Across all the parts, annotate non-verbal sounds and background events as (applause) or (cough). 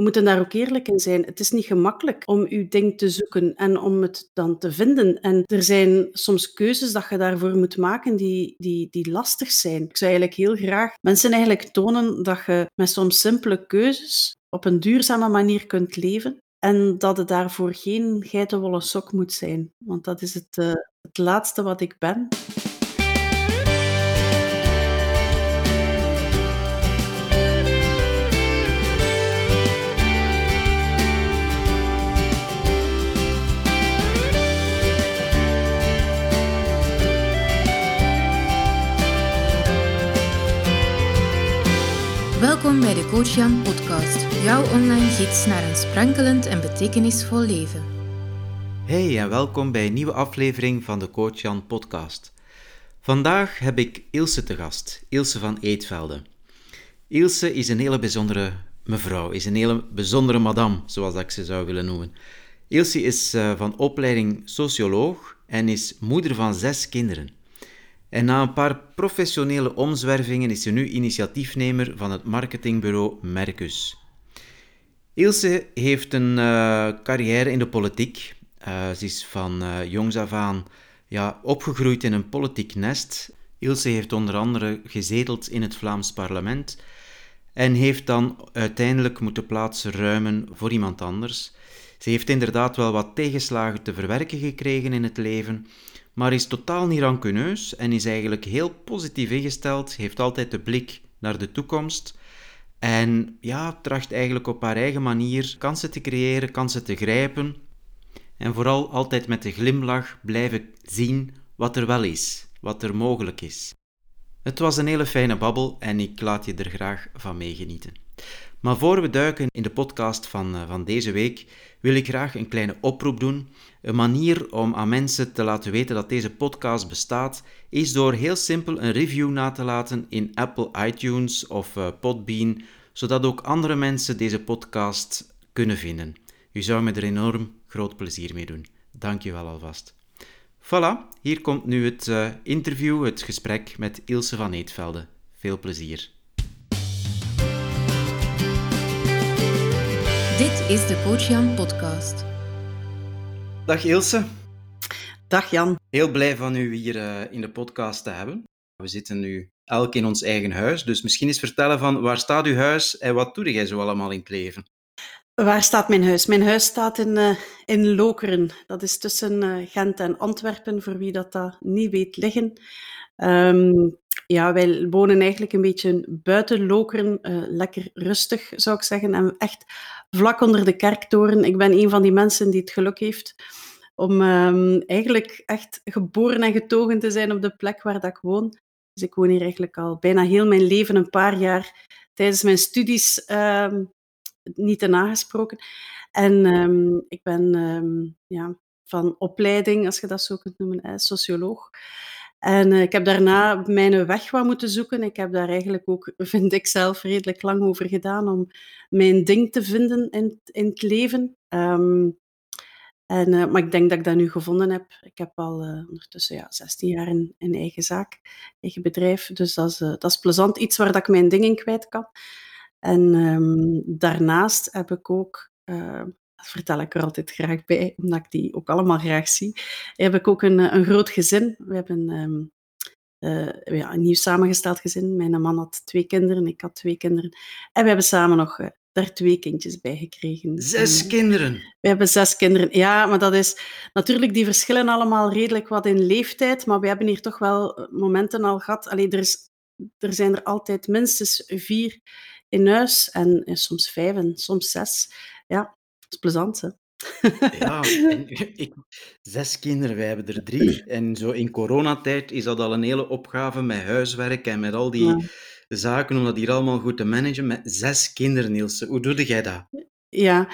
we moeten daar ook eerlijk in zijn. Het is niet gemakkelijk om je ding te zoeken en om het dan te vinden. En er zijn soms keuzes dat je daarvoor moet maken die, die, die lastig zijn. Ik zou eigenlijk heel graag mensen eigenlijk tonen dat je met soms simpele keuzes op een duurzame manier kunt leven. En dat het daarvoor geen geitenwolle sok moet zijn. Want dat is het, uh, het laatste wat ik ben. Welkom bij de Coach Jan podcast, jouw online gids naar een sprankelend en betekenisvol leven. Hey en welkom bij een nieuwe aflevering van de Coach Jan podcast. Vandaag heb ik Ilse te gast, Ilse van Eetvelde. Ilse is een hele bijzondere mevrouw, is een hele bijzondere madame, zoals ik ze zou willen noemen. Ilse is eh, van opleiding socioloog en is moeder van zes kinderen. En na een paar professionele omzwervingen is ze nu initiatiefnemer van het marketingbureau Mercus. Ilse heeft een uh, carrière in de politiek. Uh, ze is van uh, jongs af aan ja, opgegroeid in een politiek nest. Ilse heeft onder andere gezeteld in het Vlaams parlement en heeft dan uiteindelijk moeten plaatsen ruimen voor iemand anders. Ze heeft inderdaad wel wat tegenslagen te verwerken gekregen in het leven, maar is totaal niet rancuneus en is eigenlijk heel positief ingesteld, heeft altijd de blik naar de toekomst en ja, tracht eigenlijk op haar eigen manier kansen te creëren, kansen te grijpen en vooral altijd met de glimlach blijven zien wat er wel is, wat er mogelijk is. Het was een hele fijne babbel en ik laat je er graag van meegenieten. Maar voor we duiken in de podcast van, eh, van deze week, wil ik graag een kleine oproep doen. Een manier om aan mensen te laten weten dat deze podcast bestaat, is door heel simpel een review na te laten in Apple iTunes of uh, Podbean, zodat ook andere mensen deze podcast kunnen vinden. U zou me er enorm groot plezier mee doen. Dank je wel alvast. Voilà, hier komt nu het uh, interview, het gesprek met Ilse van Eetvelde. Veel plezier. Dit is de Coach Jan podcast. Dag Ilse. Dag Jan. Heel blij van u hier uh, in de podcast te hebben. We zitten nu elk in ons eigen huis, dus misschien eens vertellen van waar staat uw huis en wat doe jij zo allemaal in het leven? Waar staat mijn huis? Mijn huis staat in, uh, in Lokeren. Dat is tussen uh, Gent en Antwerpen, voor wie dat, dat niet weet liggen. Um, ja, wij wonen eigenlijk een beetje buiten Lokeren, uh, lekker rustig zou ik zeggen, en echt vlak onder de kerktoren. Ik ben een van die mensen die het geluk heeft om um, eigenlijk echt geboren en getogen te zijn op de plek waar dat ik woon. Dus ik woon hier eigenlijk al bijna heel mijn leven, een paar jaar tijdens mijn studies uh, niet te nagesproken. En um, ik ben ja, van opleiding, als je dat zo kunt noemen, eh, socioloog. En uh, ik heb daarna mijn weg wat moeten zoeken. Ik heb daar eigenlijk ook, (laughs) vind ik zelf, redelijk lang over gedaan om mijn ding te vinden in, in het leven. Um, en, uh, maar ik denk dat ik dat nu gevonden heb. Ik heb al uh, ondertussen ja, 16 jaar een eigen zaak, eigen bedrijf. Dus dat is, dat is plezant. Iets waar dat ik mijn ding in kwijt kan. En um, daarnaast heb ik ook dat vertel ik er altijd graag bij, omdat ik die ook allemaal graag zie. Heb ik ook een, een groot gezin. We hebben um, uh, ja, een nieuw samengesteld gezin. Mijn man had twee kinderen, ik had twee kinderen. En we hebben samen nog uh, daar twee kindjes bij gekregen. Zes en, kinderen? We hebben zes kinderen. Ja, maar dat is natuurlijk, die verschillen allemaal redelijk wat in leeftijd. Maar we hebben hier toch wel momenten al gehad. Allee, er, is, er zijn er altijd minstens vier in huis. En, en soms vijf en soms zes. Ja, is plezant, hè? Ja, en (laughs) ik, zes kinderen, wij hebben er drie. En zo in coronatijd is dat al een hele opgave met huiswerk en met al die ja. zaken om dat hier allemaal goed te managen. Met zes kinderen, Niels. Hoe doe jij dat? Ja,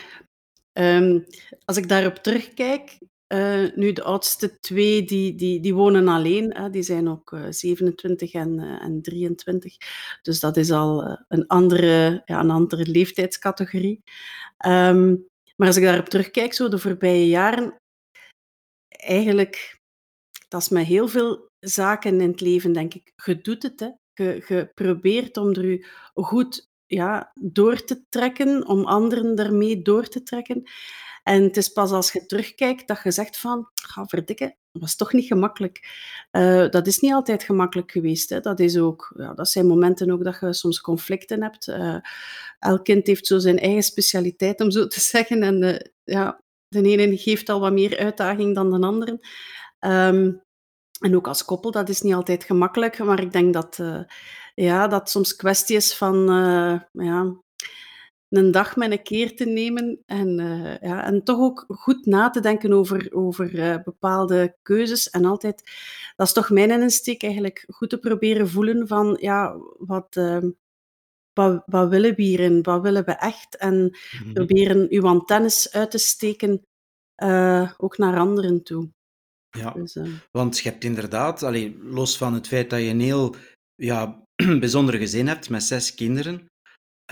um, als ik daarop terugkijk, uh, nu de oudste twee, die, die, die wonen alleen. Hè, die zijn ook uh, 27 en, uh, en 23. Dus dat is al een, andere, ja, een andere leeftijdscategorie. Um, maar als ik daarop terugkijk, zo de voorbije jaren, eigenlijk, dat is met heel veel zaken in het leven, denk ik. Je doet het, hè. Je, je probeert om er je goed ja, door te trekken, om anderen daarmee door te trekken. En het is pas als je terugkijkt dat je zegt van, ga verdikken, was toch niet gemakkelijk. Uh, dat is niet altijd gemakkelijk geweest. Hè. Dat, is ook, ja, dat zijn momenten ook dat je soms conflicten hebt. Uh, elk kind heeft zo zijn eigen specialiteit, om zo te (laughs) zeggen. En uh, ja, de ene geeft al wat meer uitdaging dan de andere. Um, en ook als koppel, dat is niet altijd gemakkelijk, maar ik denk dat, ja, dat soms kwestie is van ja, een dag met een keer te nemen en, uh, ja, en toch ook goed na te denken over, over bepaalde keuzes. En altijd, dat is toch mijn insteek eigenlijk, goed te proberen voelen van ja, wat, wat, wat willen we hierin? Wat willen we echt? En mm-hmm. proberen uw antennes uit te steken, ook naar anderen toe. Ja, dus, uh... want je hebt inderdaad, allee, los van het feit dat je een heel ja, (clears throat) bijzonder gezin hebt met zes kinderen,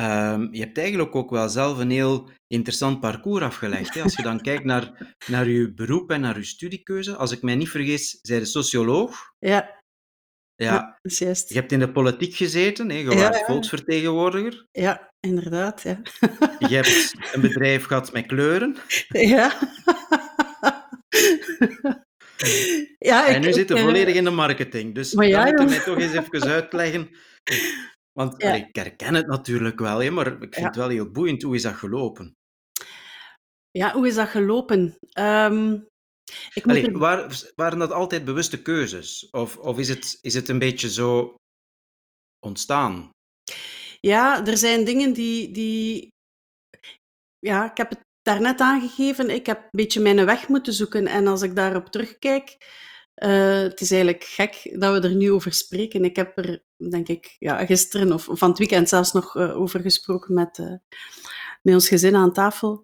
um, je hebt eigenlijk ook wel zelf een heel interessant parcours afgelegd. Hè? Als je dan kijkt naar, naar je beroep en naar je studiekeuze, als ik mij niet vergis, zij de socioloog. Ja. Ja, ja je hebt in de politiek gezeten, hè? je ja, was volksvertegenwoordiger. Ja, inderdaad. Ja. (laughs) Je hebt een bedrijf gehad met kleuren. Ja. (laughs) Ja, ik, en nu zitten we eh, volledig in de marketing. Dus maar ja, moet je mij toch eens even uitleggen. Want ik herken het natuurlijk wel, hè, maar ik vind het wel heel boeiend. Hoe is dat gelopen? Ja, hoe is dat gelopen? Um, ik Allee, er... waar, waren dat altijd bewuste keuzes? Of, of is, het, is het een beetje zo ontstaan? Ja, er zijn dingen die, die... Ja, ik heb het daarnet aangegeven, ik heb een beetje mijn weg moeten zoeken. En als ik daarop terugkijk, uh, het is eigenlijk gek dat we er nu over spreken. Ik heb er, denk ik, ja, gisteren of van het weekend zelfs nog uh, over gesproken met, uh, met ons gezin aan tafel.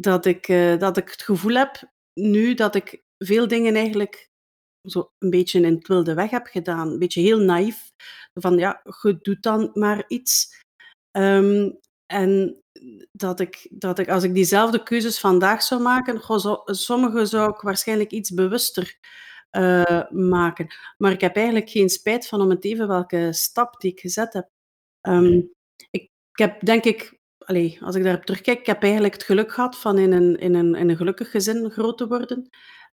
Dat ik, dat ik het gevoel heb, nu dat ik veel dingen eigenlijk zo een beetje in het wilde weg heb gedaan. Een beetje heel naïef. Van ja, je doet dan maar iets. Um, en dat ik, dat ik, als ik diezelfde keuzes vandaag zou maken, goh, sommige zou ik waarschijnlijk iets bewuster uh, maken. Maar ik heb eigenlijk geen spijt van om het even welke stap die ik gezet heb. Um, ik, ik, heb denk ik, allez, als ik daarop terugkijk, ik heb eigenlijk het geluk gehad van in een, in een, in een gelukkig gezin groot te worden.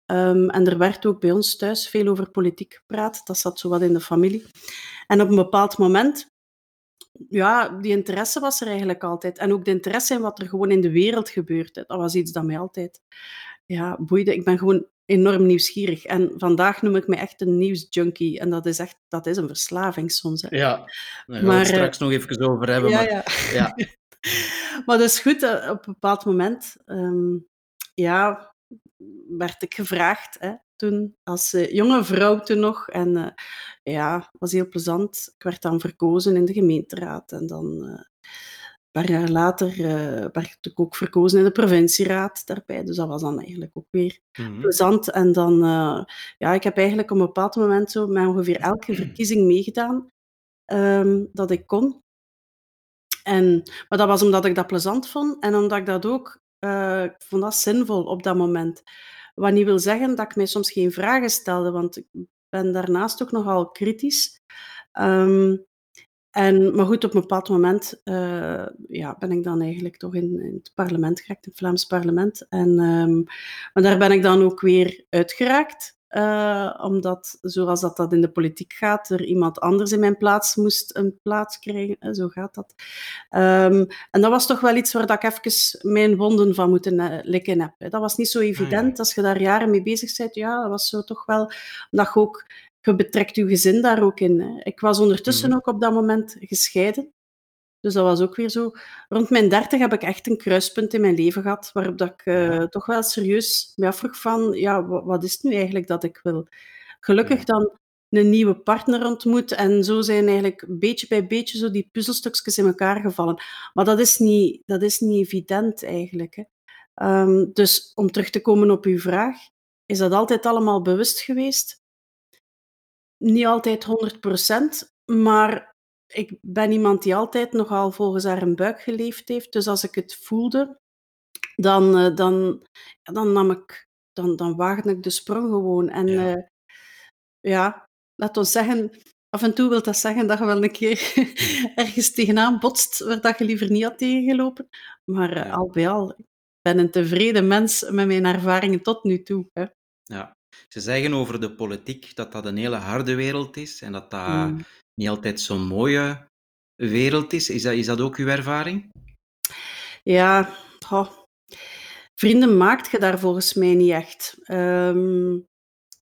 Um, en er werd ook bij ons thuis veel over politiek gepraat. Dat zat zo wat in de familie. En op een bepaald moment ja, die interesse was er eigenlijk altijd. En ook de interesse in wat er gewoon in de wereld gebeurt. Dat was iets dat mij altijd ja, boeide. Ik ben gewoon enorm nieuwsgierig. En vandaag noem ik me echt een nieuwsjunkie. En dat is echt dat is een verslaving soms. Hè. Ja, daar gaan we het straks nog even over hebben. Ja, maar, ja. ja. (laughs) maar is goed, op een bepaald moment um, ja, werd ik gevraagd hè, toen, als uh, jonge vrouw toen nog. En uh, ja, was heel plezant. Ik werd dan verkozen in de gemeenteraad. En dan uh, paar jaar later werd ik ook verkozen in de provincieraad daarbij. Dus dat was dan eigenlijk ook weer mm-hmm. plezant. En dan, ja, ik heb eigenlijk op een bepaald moment zo met ongeveer elke verkiezing meegedaan um, dat ik kon. En, maar dat was omdat ik dat plezant vond en omdat ik dat ook, ik vond dat zinvol op dat moment. Wat niet wil zeggen dat ik mij soms geen vragen stelde, want ik ben daarnaast ook nogal kritisch. Um, en, maar goed, op een bepaald moment uh, ja, ben ik dan eigenlijk toch in, in het parlement geraakt, in het Vlaams parlement. En, um, maar daar ben ik dan ook weer uitgeraakt. Uh, omdat, zoals dat, dat in de politiek gaat, er iemand anders in mijn plaats moest een plaats krijgen. Zo gaat dat. Um, en dat was toch wel iets waar dat ik even mijn wonden van moeten uh, likken heb. Hè. Dat was niet zo evident. Als je daar jaren mee bezig bent, ja, dat was zo toch wel... Dat je ook... Je betrekt je gezin daar ook in. Hè. Ik was ondertussen mm -hmm. ook op dat moment gescheiden. Dus dat was ook weer zo. Rond mijn dertig heb ik echt een kruispunt in mijn leven gehad, waarop dat ik uh, toch wel serieus me afvroeg van, ja, wat is het nu eigenlijk dat ik wil? Gelukkig dan een nieuwe partner ontmoet en zo zijn eigenlijk beetje bij beetje zo die puzzelstukjes in elkaar gevallen. Maar dat is niet, dat is niet evident eigenlijk. Hè. Um, dus om terug te komen op uw vraag, is dat altijd allemaal bewust geweest? Niet altijd 100%, maar ik ben iemand die altijd nogal volgens haar een buik geleefd heeft. Dus als ik het voelde, dan, uh, dan, dan nam ik, dan, dan waagde ik de sprong gewoon. En ja, uh, ja laat ons zeggen, af en toe wil dat zeggen dat je wel een keer (laughs) ergens tegenaan botst waar dat je liever niet had tegengelopen. Maar uh, Ja. al bij al, ik ben een tevreden mens met mijn ervaringen tot nu toe. Hè. Ze zeggen over de politiek dat dat een hele harde wereld is en dat dat Mm. niet altijd zo'n mooie wereld is. Is dat, is dat ook uw ervaring? Ja, vrienden maakt je daar volgens mij niet echt. Ehm,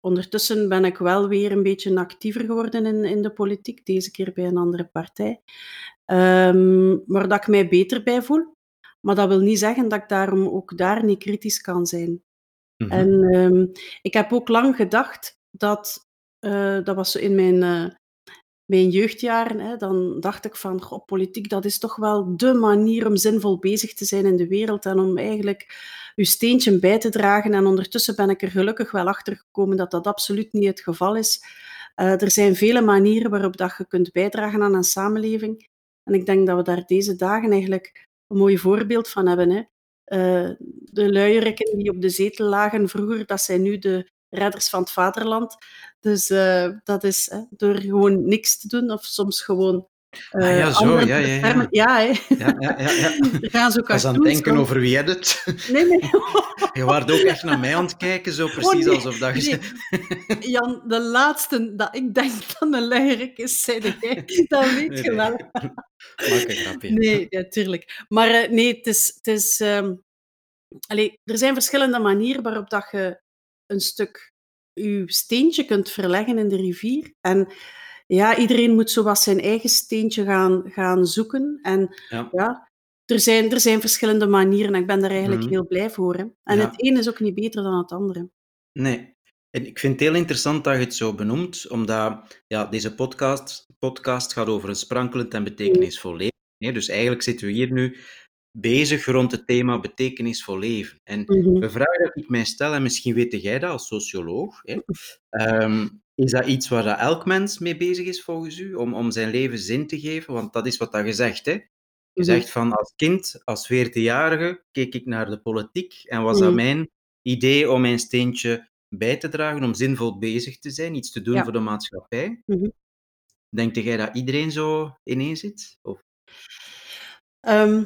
ondertussen ben ik wel weer een beetje actiever geworden in, in de politiek, deze keer bij een andere partij. Ehm, maar dat ik mij beter bij voel. Maar dat wil niet zeggen dat ik daarom ook daar niet kritisch kan zijn. Mhm. En ehm, ik heb ook lang gedacht dat, eh, dat was in mijn, eh, mijn jeugdjaren, hè, dan dacht ik van, goh, politiek, dat is toch wel de manier om zinvol bezig te zijn in de wereld en om eigenlijk je steentje bij te dragen. En ondertussen ben ik er gelukkig wel achter gekomen dat dat absoluut niet het geval is. Eh, er zijn vele manieren waarop dat je kunt bijdragen aan een samenleving. En ik denk dat we daar deze dagen eigenlijk een mooi voorbeeld van hebben. Hè. Uh, de luierikken die op de zetel lagen vroeger, dat zijn nu de redders van het vaderland. Dus uh, dat is door gewoon niks te doen of soms gewoon. Ah, ja, zo, ja, ja, ja. Ja, hè. ja, ja, ja, ja. (laughs) Gaan zo was aan het denken van... over wie het. Nee, nee. (laughs) je waart ook echt naar mij aan het kijken, zo precies oh, nee, alsof dat je... Nee. (laughs) Jan, de laatste dat ik denk dat een luierik is, zei jij. Dat weet Nee, je nee. wel. Maak een grapje. Nee, ja, tuurlijk. Maar uh, nee, het is... Het is um... Allee, er zijn verschillende manieren waarop dat je een stuk je steentje kunt verleggen in de rivier. En ja, iedereen moet zo wat zijn eigen steentje gaan, gaan zoeken. En Ja. ja, er, zijn, er zijn verschillende manieren en ik ben daar eigenlijk Mhm. heel blij voor. Hè. En Ja. het ene is ook niet beter dan het andere. Nee. En ik vind het heel interessant dat je het zo benoemt, omdat ja, deze podcast, podcast gaat over een sprankelend en betekenisvol leven. hè. Dus eigenlijk zitten we hier nu bezig rond het thema betekenisvol leven. En Mhm. de vraag dat ik mij stel, en misschien weet jij dat als socioloog, hè, ehm, is dat iets waar dat elk mens mee bezig is volgens u, om, om zijn leven zin te geven? Want dat is wat dat je zegt. Hè? Je Mhm. zegt van als kind, als 14-jarige, keek ik naar de politiek en was dat Mhm. mijn idee om mijn steentje bij te dragen, om zinvol bezig te zijn, iets te doen Ja. voor de maatschappij. Mhm. Denk jij dat iedereen zo ineen zit? Of? Ehm,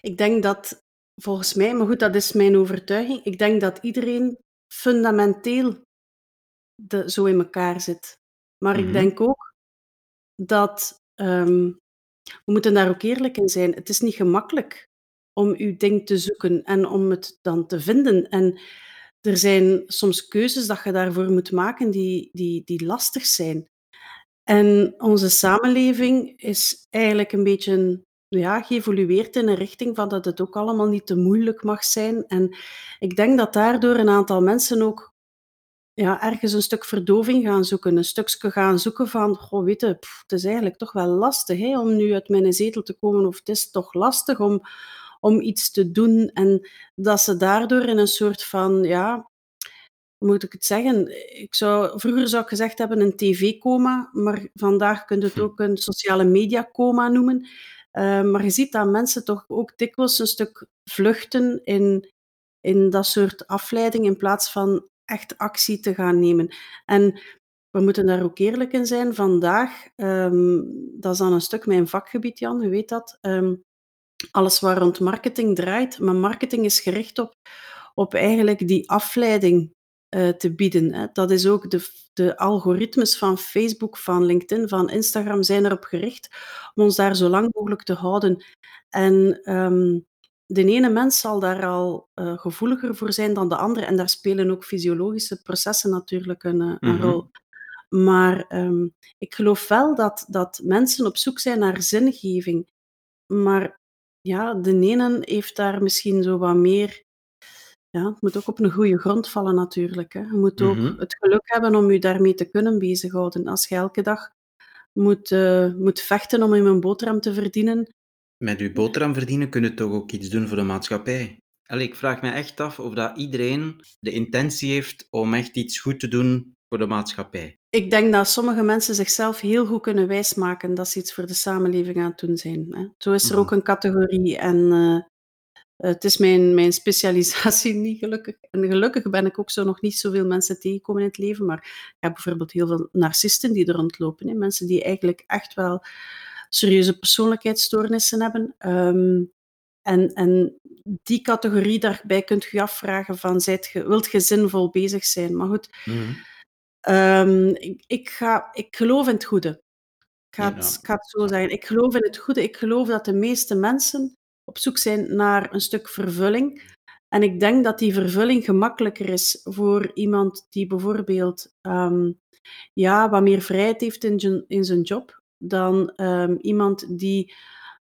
ik denk dat, volgens mij, maar goed, dat is mijn overtuiging, ik denk dat iedereen fundamenteel de, zo in elkaar zit. Maar Mhm. ik denk ook dat, ehm, we moeten daar ook eerlijk in zijn, het is niet gemakkelijk om uw ding te zoeken en om het dan te vinden. En er zijn soms keuzes dat je daarvoor moet maken die, die, die lastig zijn. En onze samenleving is eigenlijk een beetje ja, geëvolueerd in een richting van dat het ook allemaal niet te moeilijk mag zijn. En ik denk dat daardoor een aantal mensen ook ja, ergens een stuk verdoving gaan zoeken. Een stukje gaan zoeken van, goh, weet je, pff, het is eigenlijk toch wel lastig hè, om nu uit mijn zetel te komen. Of het is toch lastig om, om iets te doen. En dat ze daardoor in een soort van, ja, hoe moet ik het zeggen? Ik zou, vroeger zou ik gezegd hebben een tv-coma, maar vandaag kun je het Hm. ook een sociale media-coma noemen. Uh, maar je ziet dat mensen toch ook dikwijls een stuk vluchten in, in dat soort afleiding in plaats van echt actie te gaan nemen. En we moeten daar ook eerlijk in zijn. Vandaag, um, dat is dan een stuk mijn vakgebied, Jan, je weet dat. Um, alles waar rond marketing draait, maar marketing is gericht op, op eigenlijk die afleiding uh, te bieden. Hè. Dat is ook de, de algoritmes van Facebook, van LinkedIn, van Instagram zijn erop gericht om ons daar zo lang mogelijk te houden. En um, de ene mens zal daar al uh, gevoeliger voor zijn dan de andere. En daar spelen ook fysiologische processen natuurlijk een, uh, een Mhm. rol. Maar um, ik geloof wel dat, dat mensen op zoek zijn naar zingeving. Maar ja, de ene heeft daar misschien zo wat meer. Ja, het moet ook op een goede grond vallen natuurlijk. Hè. Je moet ook Mhm. het geluk hebben om je daarmee te kunnen bezighouden. Als je elke dag moet, uh, moet vechten om je een boterham te verdienen, Met uw boterham verdienen kun je toch ook iets doen voor de maatschappij? Allee, ik vraag me echt af of dat iedereen de intentie heeft om echt iets goed te doen voor de maatschappij. Ik denk dat sommige mensen zichzelf heel goed kunnen wijsmaken dat ze iets voor de samenleving aan het doen zijn. Hè. Zo is er Mhm. ook een categorie en uh, het is mijn, mijn specialisatie (laughs) niet gelukkig. En gelukkig ben ik ook zo nog niet zoveel mensen tegengekomen in het leven, maar ik heb bijvoorbeeld heel veel narcisten die er rondlopen. Hè? Mensen die eigenlijk echt wel serieuze persoonlijkheidsstoornissen hebben. Ehm, en, en die categorie, daarbij kunt je afvragen van, zijt wilt je zinvol bezig zijn? Maar goed, Mhm. ehm, ik, ik, ga, ik geloof in het goede. Ik ga, het, Ja. ik ga het zo zeggen. Ik geloof in het goede. Ik geloof dat de meeste mensen op zoek zijn naar een stuk vervulling. En ik denk dat die vervulling gemakkelijker is voor iemand die bijvoorbeeld ehm, ja, wat meer vrijheid heeft in, zijn- in zijn job dan ehm, iemand die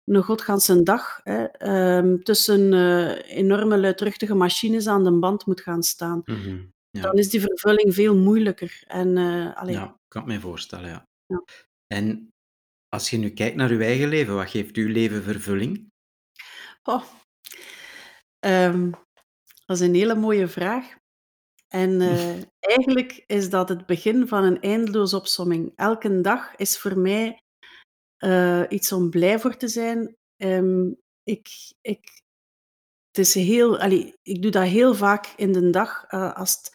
een godganse dag hè, ehm, tussen eh, enorme luidruchtige machines aan de band moet gaan staan. Mhm. Ja. Dan is die vervulling veel moeilijker. En, allee, ja, ik kan het me voorstellen, ja. Ja. En als je nu kijkt naar je eigen leven, wat geeft uw leven vervulling? Oh. Ehm, dat is een hele mooie vraag. En eh, (laughs) eigenlijk is dat het begin van een eindeloze opsomming. Elke dag is voor mij eh, iets om blij voor te zijn. Ehm, ik, ik, het is heel, allee, ik doe dat heel vaak in de dag. eh, als het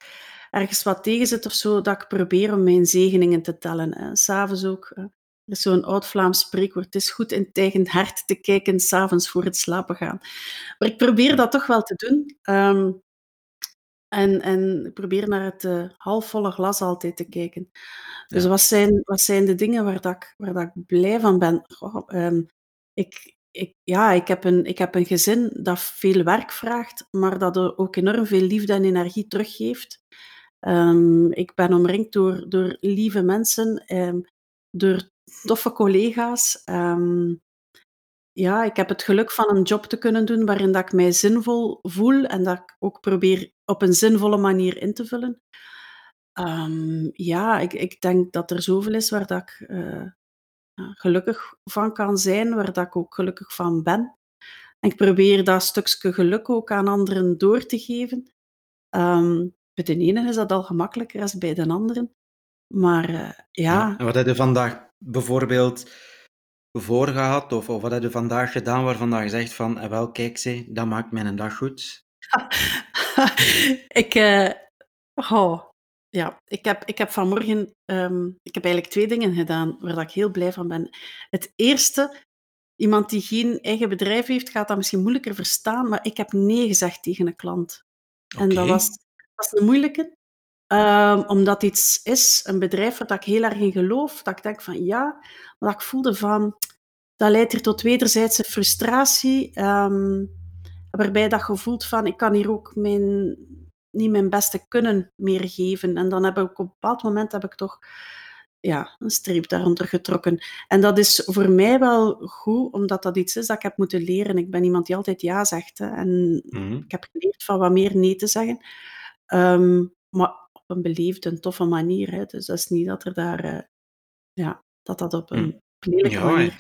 ergens wat tegen zit of zo, dat ik probeer om mijn zegeningen te tellen. S'avonds ook. hè. Er is zo'n oud-Vlaams spreekwoord. Het is goed in het eigen hart te kijken, s'avonds voor het slapen gaan. Maar ik probeer dat toch wel te doen. Ehm, en, en ik probeer naar het eh, halfvolle glas altijd te kijken. Dus Ja. wat zijn, wat zijn de dingen waar, dat ik, waar dat ik blij van ben? Goh, ehm, ik, ik, ja, ik, heb een, ik heb een gezin dat veel werk vraagt, maar dat er ook enorm veel liefde en energie teruggeeft. Ehm, ik ben omringd door, door lieve mensen, ehm, door toffe collega's. Ehm, ja, ik heb het geluk van een job te kunnen doen waarin dat ik mij zinvol voel en dat ik ook probeer op een zinvolle manier in te vullen. Ehm, ja, ik, ik denk dat er zoveel is waar dat ik eh, ja, gelukkig van kan zijn, waar dat ik ook gelukkig van ben. En ik probeer dat stukje geluk ook aan anderen door te geven. Ehm, bij de ene is dat al gemakkelijker dan bij de anderen. Maar eh, ja, En wat heb je vandaag bijvoorbeeld voorgehad, of, of wat heb je vandaag gedaan waarvan je zegt van, eh, wel, kijk, ze, dat maakt mijn dag goed? (laughs) ik, eh, oh, ja, ik, heb, ik heb vanmorgen ehm, ik heb eigenlijk twee dingen gedaan waar dat ik heel blij van ben. Het eerste, iemand die geen eigen bedrijf heeft, gaat dat misschien moeilijker verstaan, maar ik heb nee gezegd tegen een klant. En dat was, was een moeilijke, ehm, omdat iets is, een bedrijf waar dat ik heel erg in geloof, dat ik denk van ja, maar dat ik voelde van, dat leidt hier tot wederzijdse frustratie, ehm, waarbij dat je voelt van, ik kan hier ook mijn, niet mijn beste kunnen meer geven. En dan heb ik op een bepaald moment heb ik toch ja, een streep daaronder getrokken. En dat is voor mij wel goed, omdat dat iets is dat ik heb moeten leren. Ik ben iemand die altijd ja zegt. Hè, en Mhm. ik heb geleerd van wat meer nee te zeggen. Ehm, maar een beleefde en toffe manier. Hè. Dus dat is niet dat er daar... eh, ja, dat dat op een lelijke Ja, manier.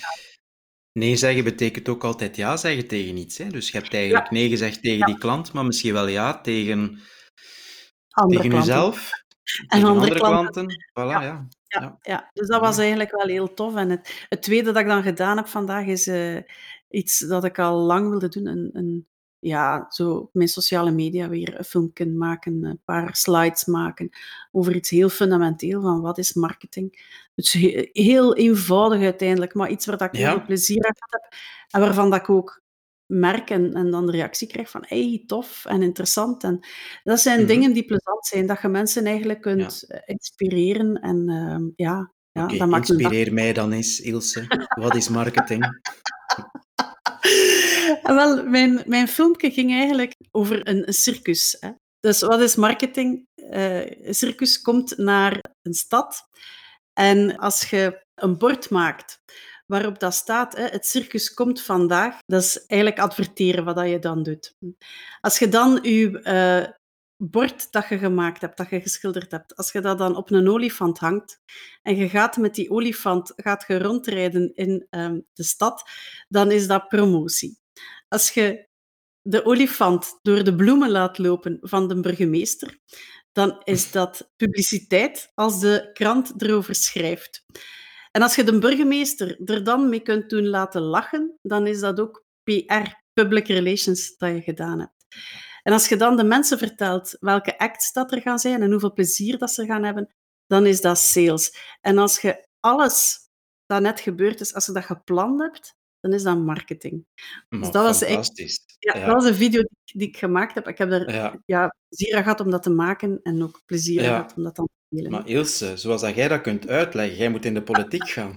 Nee zeggen betekent ook altijd ja zeggen tegen iets. Hè? Dus je hebt eigenlijk nee gezegd tegen die klant, maar misschien wel ja tegen, andere tegen klanten. jezelf, (laughs) tegen andere andere klanten. klanten. Voilà, ja. Ja, Ja. ja. dus dat was eigenlijk wel heel tof. En het, het tweede dat ik dan gedaan heb vandaag is eh, iets dat ik al lang wilde doen. Een, een, ja, zo op mijn sociale media weer een filmpje maken, een paar slides maken over iets heel fundamenteel van wat is marketing. Dus he- heel eenvoudig uiteindelijk, maar iets waar dat ik heel veel plezier aan heb en waarvan dat ik ook merk en, en dan de reactie krijg van hey, tof en interessant. En dat zijn Mhm. dingen die plezant zijn, dat je mensen eigenlijk kunt eh, inspireren en ehm, ja, ja dat maakt inspireer mij dan eens, Ilse. Wat is marketing? (laughs) Wel, mijn, mijn filmpje ging eigenlijk over een, een circus. Hè. Dus wat is marketing? Eh, een circus komt naar een stad en als je een bord maakt waarop dat staat, hè, het circus komt vandaag, dat is eigenlijk adverteren wat dat je dan doet. Als je dan je eh, bord dat je gemaakt hebt, dat je geschilderd hebt, als je dat dan op een olifant hangt en je gaat met die olifant gaat je rondrijden in ehm, de stad, dan is dat promotie. Als je de olifant door de bloemen laat lopen van de burgemeester, dan is (laughs) dat publiciteit als de krant erover schrijft. En als je de burgemeester er dan mee kunt doen laten lachen, dan is dat ook PR. public relations dat je gedaan hebt. En als je dan de mensen vertelt welke acts dat er gaan zijn en hoeveel plezier dat ze gaan hebben, dan is dat sales. En als je alles dat net gebeurd is, als je dat gepland hebt, dan is dat marketing. Maar Dus dat was echt, ja, Ja, dat was een video die, die ik gemaakt heb. Ik heb er ja. ja, plezier aan gehad om dat te maken en ook plezier aan Ja. gehad om dat dan te delen. Maar Ilse, zoals dat jij dat kunt uitleggen, jij moet in de politiek gaan. (laughs)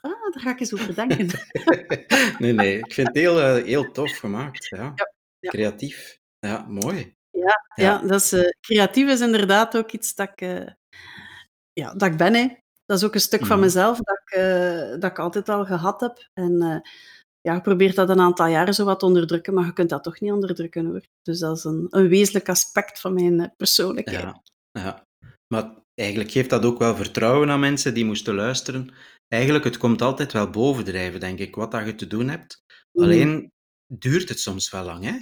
ah, daar ga ik eens over denken. (laughs) Nee, nee, ik vind het heel, eh, heel tof gemaakt. Ja. Creatief. Ja, mooi. Ja, Ja. ja dat is, eh, creatief is inderdaad ook iets dat ik, eh, ja, dat ik ben. Hè. Dat is ook een stuk van Mhm. mezelf dat ik, eh, dat ik altijd al gehad heb. En eh, ja, ik probeer dat een aantal jaren zo wat onderdrukken, maar je kunt dat toch niet onderdrukken hoor. Dus dat is een, een wezenlijk aspect van mijn eh, persoonlijkheid. Ja, ja. Maar eigenlijk geeft dat ook wel vertrouwen aan mensen die moesten luisteren. Eigenlijk, het komt altijd wel bovendrijven, denk ik, wat dat je te doen hebt. Mhm. Alleen duurt het soms wel lang, hè?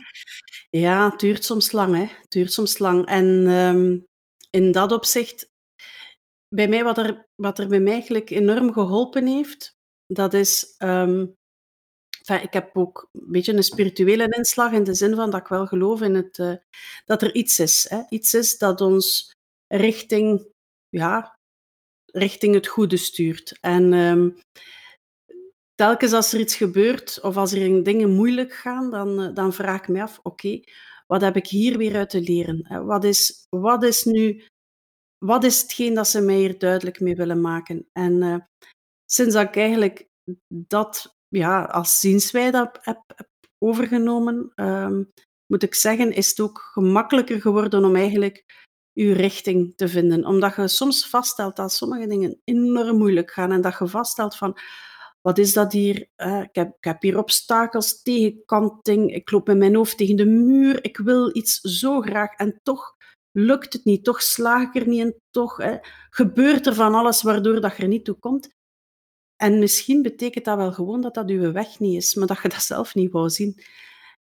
Ja, het duurt soms lang. Hè. Het duurt soms lang. En ehm, in dat opzicht, bij mij, wat er, wat er bij mij eigenlijk enorm geholpen heeft, dat is... ehm, ik heb ook een beetje een spirituele inslag in de zin van dat ik wel geloof in het, eh, dat er iets is. Hè. Iets is dat ons richting, ja, richting het goede stuurt. En ehm, telkens als er iets gebeurt of als er dingen moeilijk gaan, dan, eh, dan vraag ik me af, oké, wat heb ik hier weer uit te leren? Wat is, wat is nu, wat is hetgeen dat ze mij hier duidelijk mee willen maken? En eh, sinds dat ik eigenlijk dat ja, als zienswijze heb, heb, heb overgenomen, ehm, moet ik zeggen, is het ook gemakkelijker geworden om eigenlijk je richting te vinden. Omdat je soms vaststelt dat sommige dingen enorm moeilijk gaan en dat je vaststelt van wat is dat hier? Eh, ik, heb, ik heb hier obstakels, tegenkanting, ik loop met mijn hoofd tegen de muur, ik wil iets zo graag en toch lukt het niet, toch slaag ik er niet in, toch hè, gebeurt er van alles waardoor dat je er niet toe komt. En misschien betekent dat wel gewoon dat dat uw weg niet is, maar dat je dat zelf niet wou zien.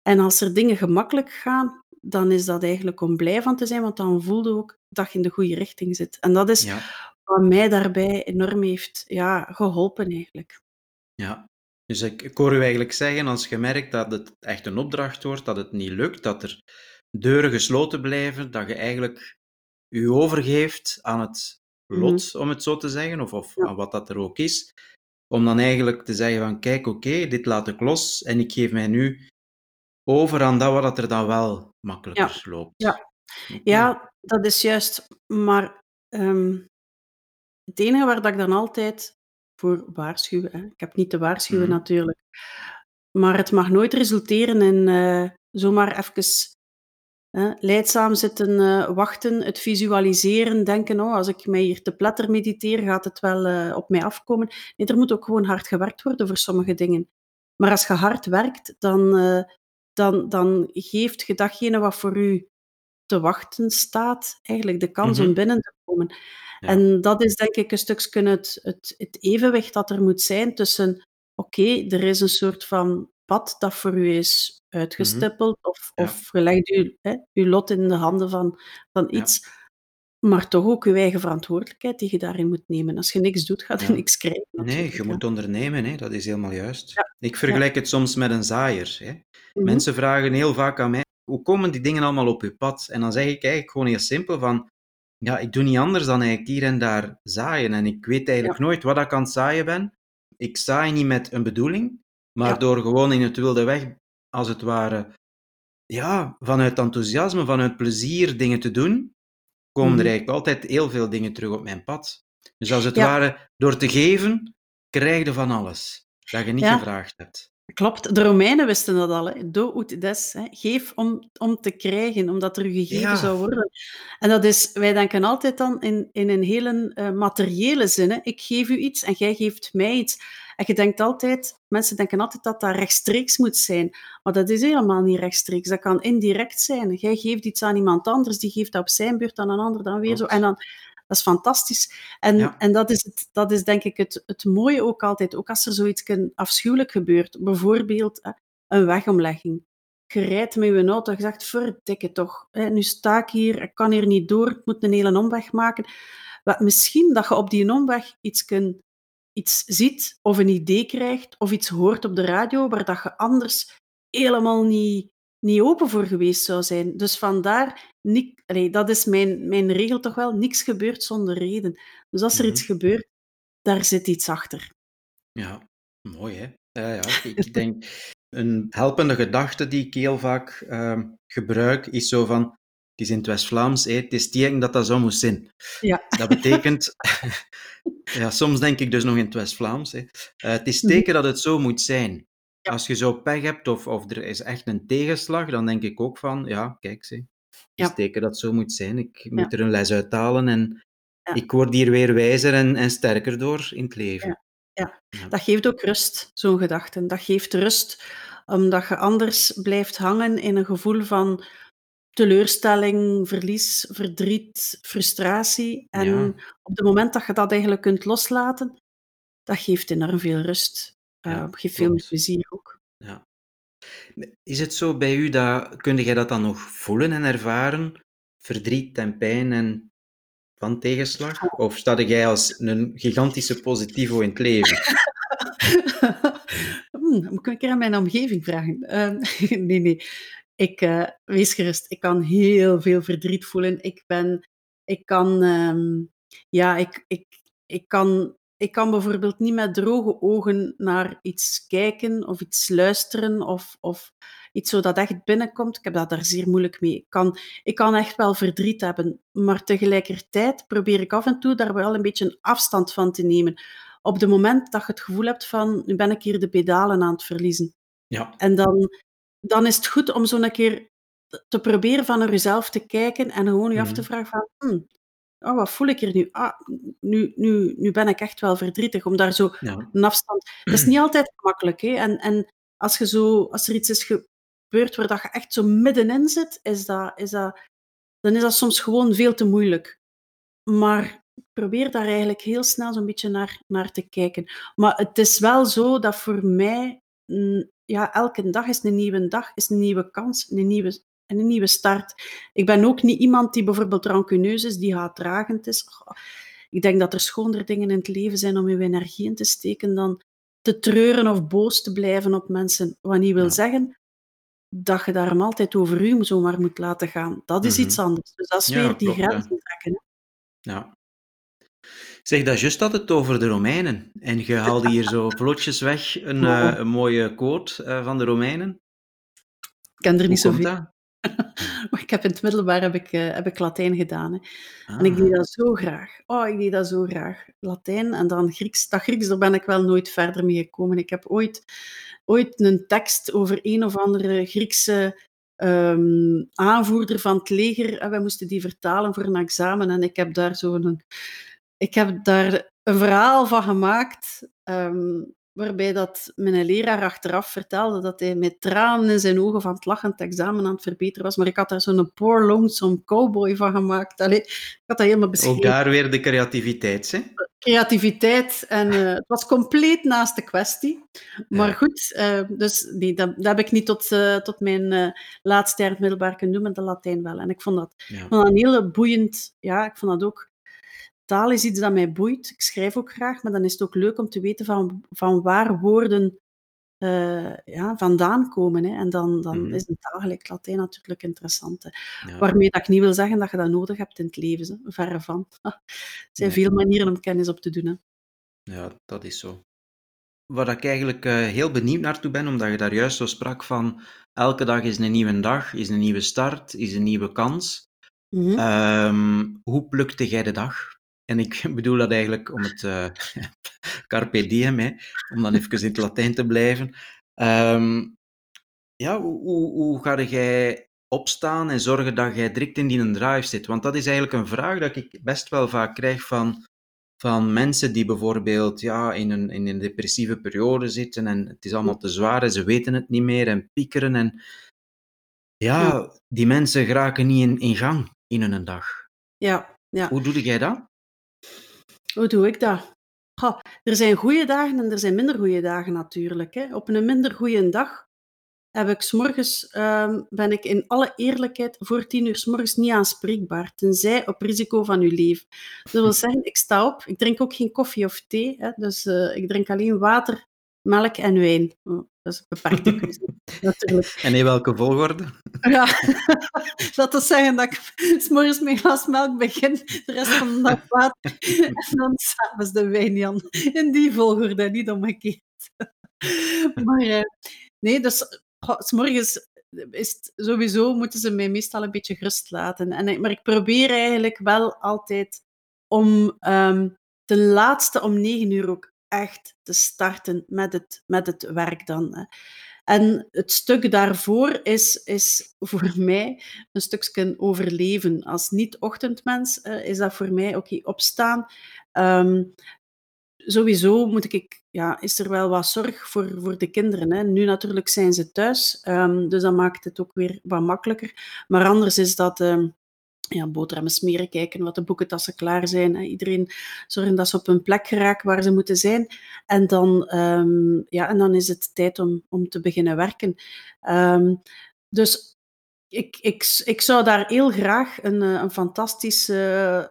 En als er dingen gemakkelijk gaan, dan is dat eigenlijk om blij van te zijn, want dan voelde ook dat je in de goede richting zit. En dat is Ja, wat mij daarbij enorm heeft ja, geholpen eigenlijk. ja. Dus ik, ik hoor u eigenlijk zeggen, als je merkt dat het echt een opdracht wordt, dat het niet lukt, dat er deuren gesloten blijven, dat je eigenlijk u overgeeft aan het lot, om het zo te zeggen, of, of Ja. aan wat dat er ook is, om dan eigenlijk te zeggen van, kijk, oké, dit laat ik los en ik geef mij nu over aan dat wat er dan wel makkelijker loopt. Ja. Ja, dat is juist. Maar ehm, het enige waar dat ik dan altijd voor waarschuw, hè, ik heb niet te waarschuwen Mhm. natuurlijk, maar het mag nooit resulteren in eh, zomaar even leidzaam zitten eh, wachten, het visualiseren, denken, oh, als ik mij hier te pletter mediteer, gaat het wel eh, op mij afkomen. Nee, er moet ook gewoon hard gewerkt worden voor sommige dingen. Maar als je hard werkt, dan, eh, dan, dan geeft je datgene wat voor u te wachten staat, eigenlijk de kans Mhm. om binnen te komen. Ja. En dat is denk ik een stukje het, het, het evenwicht dat er moet zijn tussen, oké, er is een soort van pad dat voor u is uitgestippeld, of, Ja. of je legt uw, hè, uw lot in de handen van, van Ja. iets, maar toch ook uw eigen verantwoordelijkheid die je daarin moet nemen. Als je niks doet, gaat je Ja. niks krijgen. Nee, je moet ondernemen, hè? dat is helemaal juist. Ik vergelijk het soms met een zaaier. Hè? Mhm. Mensen vragen heel vaak aan mij, hoe komen die dingen allemaal op je pad? En dan zeg ik eigenlijk gewoon heel simpel van, ja, ik doe niet anders dan eigenlijk hier en daar zaaien. En ik weet eigenlijk nooit wat ik aan het zaaien ben. Ik zaai niet met een bedoeling, maar Ja. door gewoon in het wilde weg, als het ware, ja, vanuit enthousiasme, vanuit plezier dingen te doen, komen Mhm. er eigenlijk altijd heel veel dingen terug op mijn pad. Dus als het Ja. ware, door te geven, krijg je van alles dat je niet Ja. gevraagd hebt. Klopt, de Romeinen wisten dat al. Hè. Do ut des. Hè. Geef om, om te krijgen, omdat er gegeven Ja. zou worden. En dat is, wij denken altijd dan in, in een hele eh, materiële zin. Hè. Ik geef u iets en jij geeft mij iets. En je denkt altijd, mensen denken altijd dat dat rechtstreeks moet zijn. Maar dat is helemaal niet rechtstreeks. Dat kan indirect zijn. Jij geeft iets aan iemand anders, die geeft dat op zijn beurt aan een ander dan weer zo. En dan, dat is fantastisch. En, Ja. en dat, is het, dat is denk ik het, het mooie ook altijd. Ook als er zoiets afschuwelijk gebeurt. Bijvoorbeeld een wegomlegging. Je rijdt met je auto en je zegt, verdikke toch. Nu sta ik hier, ik kan hier niet door, ik moet een hele omweg maken. Wat, misschien dat je op die omweg iets kunt iets ziet of een idee krijgt of iets hoort op de radio waar dat je anders helemaal niet, niet open voor geweest zou zijn. Dus vandaar, niet, allee, dat is mijn, mijn regel toch wel, niks gebeurt zonder reden. Dus als er Mhm. iets gebeurt, daar zit iets achter. Ja, mooi hè. Ja, ja. Ik denk, een helpende gedachte die ik heel vaak ehm, gebruik, is zo van, het is in het West-Vlaams, hè, het is tegen dat dat zo moet zijn. Ja. Dat betekent, (laughs) ja, soms denk ik dus nog in het West-Vlaams, hè. Eh, het is Mhm. teken dat het zo moet zijn. Ja. Als je zo pech hebt of, of er is echt een tegenslag, dan denk ik ook van, ja, kijk, zie, Ja. teken dat het zo moet zijn. Ik moet er een les uithalen en ik word hier weer wijzer en, en sterker door in het leven. Ja. Dat geeft ook rust, zo'n gedachte. Dat geeft rust, omdat je anders blijft hangen in een gevoel van teleurstelling, verlies, verdriet, frustratie. En Ja. op het moment dat je dat eigenlijk kunt loslaten, dat geeft enorm veel rust. Ja, Uh, veel meer klopt. plezier ook. Ja. Is het zo bij u dat, kun jij dat dan nog voelen en ervaren? Verdriet en pijn en van tegenslag? Of sta jij als een gigantische positivo in het leven? (laughs) Hmm, moet ik een keer aan mijn omgeving vragen. Ehm, (laughs) nee, nee. Ik, eh, wees gerust, ik kan heel veel verdriet voelen. Ik ben, ik kan, ehm, ja, ik, ik, ik kan, ik kan bijvoorbeeld niet met droge ogen naar iets kijken of iets luisteren of, of iets zo dat echt binnenkomt. Ik heb dat daar zeer moeilijk mee. Ik kan, ik kan echt wel verdriet hebben, maar tegelijkertijd probeer ik af en toe daar wel een beetje een afstand van te nemen. Op het moment dat je het gevoel hebt van, nu ben ik hier de pedalen aan het verliezen. Ja, En dan, dan is het goed om zo een keer te proberen van naar jezelf te kijken en gewoon je af te Mhm. vragen van, hmm, oh, wat voel ik hier nu? Ah, nu, nu? Nu ben ik echt wel verdrietig, om daar zo ja, een afstand... Dat is niet altijd gemakkelijk, hè. En, en als, je zo, als er iets is gebeurd waar dat je echt zo middenin zit, is dat, is dat, dan is dat soms gewoon veel te moeilijk. Maar ik probeer daar eigenlijk heel snel zo'n beetje naar, naar te kijken. Maar het is wel zo dat voor mij, mm, ja, elke dag is een nieuwe dag, is een nieuwe kans, een nieuwe, en een nieuwe start. Ik ben ook niet iemand die bijvoorbeeld rancuneus is, die haatdragend is. Ik denk dat er schoner dingen in het leven zijn om je energie in te steken dan te treuren of boos te blijven op mensen. Wat niet wil Ja. zeggen dat je daarom altijd over u zomaar moet laten gaan. Dat is Mhm. iets anders. Dus dat is Ja, weer die klopt, grenzen trekken. hè. ja. Zeg, dat juist had het over de Romeinen. En je haalde hier zo (laughs) vlotjes weg een, Oh. eh, een mooie quote eh, van de Romeinen. Ik ken er niet zoveel. (laughs) Maar ik heb in het middelbaar heb ik, eh, heb ik Latijn gedaan. Hè. En ik Ah, deed dat zo graag. Oh, ik deed dat zo graag. Latijn en dan Grieks. Dat Grieks, daar ben ik wel nooit verder mee gekomen. Ik heb ooit, ooit een tekst over een of andere Griekse ehm, aanvoerder van het leger. En wij moesten die vertalen voor een examen. En ik heb daar zo'n... Ik heb daar een verhaal van gemaakt, ehm, waarbij dat mijn leraar achteraf vertelde dat hij met tranen in zijn ogen van het lachen het examen aan het verbeteren was. Maar ik had daar zo'n poor lonesome cowboy van gemaakt. Allee, ik had dat helemaal beschreven. ook daar weer de creativiteit, hè? Creativiteit. En eh, het was compleet naast de kwestie. Maar Ja. goed, eh, dus nee, dat, dat heb ik niet tot, eh, tot mijn laatste jaar het middelbaar kunnen doen, met de Latijn wel. En ik vond dat, Ja. vond dat een hele boeiend... Ja, ik vond dat ook... Taal is iets dat mij boeit. Ik schrijf ook graag, maar dan is het ook leuk om te weten van, van waar woorden eh, ja, vandaan komen. Hè. En dan, dan Mhm. is een taal gelijk Latijn natuurlijk interessant. Hè. Ja. Waarmee dat ik niet wil zeggen dat je dat nodig hebt in het leven. Hè. Verre van. (laughs) Er zijn Nee. veel manieren om kennis op te doen. Hè. Ja, dat is zo. Waar ik eigenlijk eh, heel benieuwd naartoe ben, omdat je daar juist zo sprak van elke dag is een nieuwe dag, is een nieuwe start, is een nieuwe kans. Mhm. Ehm, hoe plukte jij de dag? En ik (laughs) bedoel dat eigenlijk om het eh, (laughs) carpe diem, hè, om dan even in het Latijn te blijven. Ehm, ja, hoe, hoe, hoe ga jij opstaan en zorgen dat jij direct in die drive zit? Want dat is eigenlijk een vraag dat ik best wel vaak krijg van, van mensen die bijvoorbeeld ja, in, een, in een depressieve periode zitten en het is allemaal te zwaar en ze weten het niet meer en piekeren. En ja, die mensen geraken niet in, in gang in een dag. Ja, ja. Hoe doe jij dat? Hoe doe ik dat? Goh, er zijn goede dagen en er zijn minder goede dagen natuurlijk. Hè. Op een minder goede dag heb ik 's morgens, ehm, ben ik in alle eerlijkheid voor 10 's morgens niet aanspreekbaar, tenzij op risico van uw leven. Dat wil (laughs) zeggen, ik sta op, ik drink ook geen koffie of thee, hè, dus uh, ik drink alleen water, melk en wijn. Oh, dat is een beperkte (laughs) keuze, natuurlijk. En in welke volgorde? Ja, (laughs) dat wil zeggen dat ik morgens een glas melk begin, de rest van de dag water en dan s'avonds de wijn, Jan. In die volgorde, niet omgekeerd. (laughs) Maar uh, nee, dus s morgens is sowieso moeten ze mij meestal een beetje gerust laten. En, maar ik probeer eigenlijk wel altijd om um, ten laatste om negen uur ook echt te starten met het, met het werk dan. Hè. En het stuk daarvoor is, is voor (laughs) mij een stukje overleven. Als niet-ochtendmens uh, is dat voor mij oké, opstaan. Um, sowieso moet ik, ja, is er wel wat zorg voor, voor de kinderen. Hè. Nu natuurlijk zijn ze thuis, um, dus dat maakt het ook weer wat makkelijker. Maar anders is dat um, ja, boterhammen smeren, kijken wat de boekentassen klaar zijn. Iedereen zorgen dat ze op een plek geraken waar ze moeten zijn. En dan, um, ja, en dan is het tijd om, om te beginnen werken. dus ik, ik, ik zou daar heel graag een, eh, een fantastische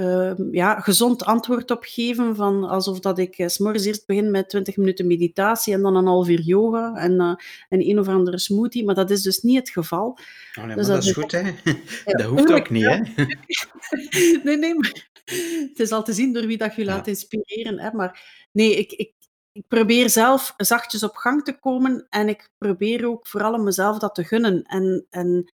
uh, ja, gezond antwoord op geven. Van alsof dat ik uh, s morgens eerst begin met 20 minuten meditatie en dan een half uur yoga en, uh, en een of andere smoothie. Maar dat is dus niet het geval. Oh, nee, dus dat, dat, is goed, hè? (laughs) Ja, dat hoeft ook niet, hè? (laughs) nee, nee, maar het is al te zien door wie dat je ja. laat inspireren. Hè? Maar nee, ik, ik, ik probeer zelf zachtjes op gang te komen en ik probeer ook vooral om mezelf dat te gunnen en, en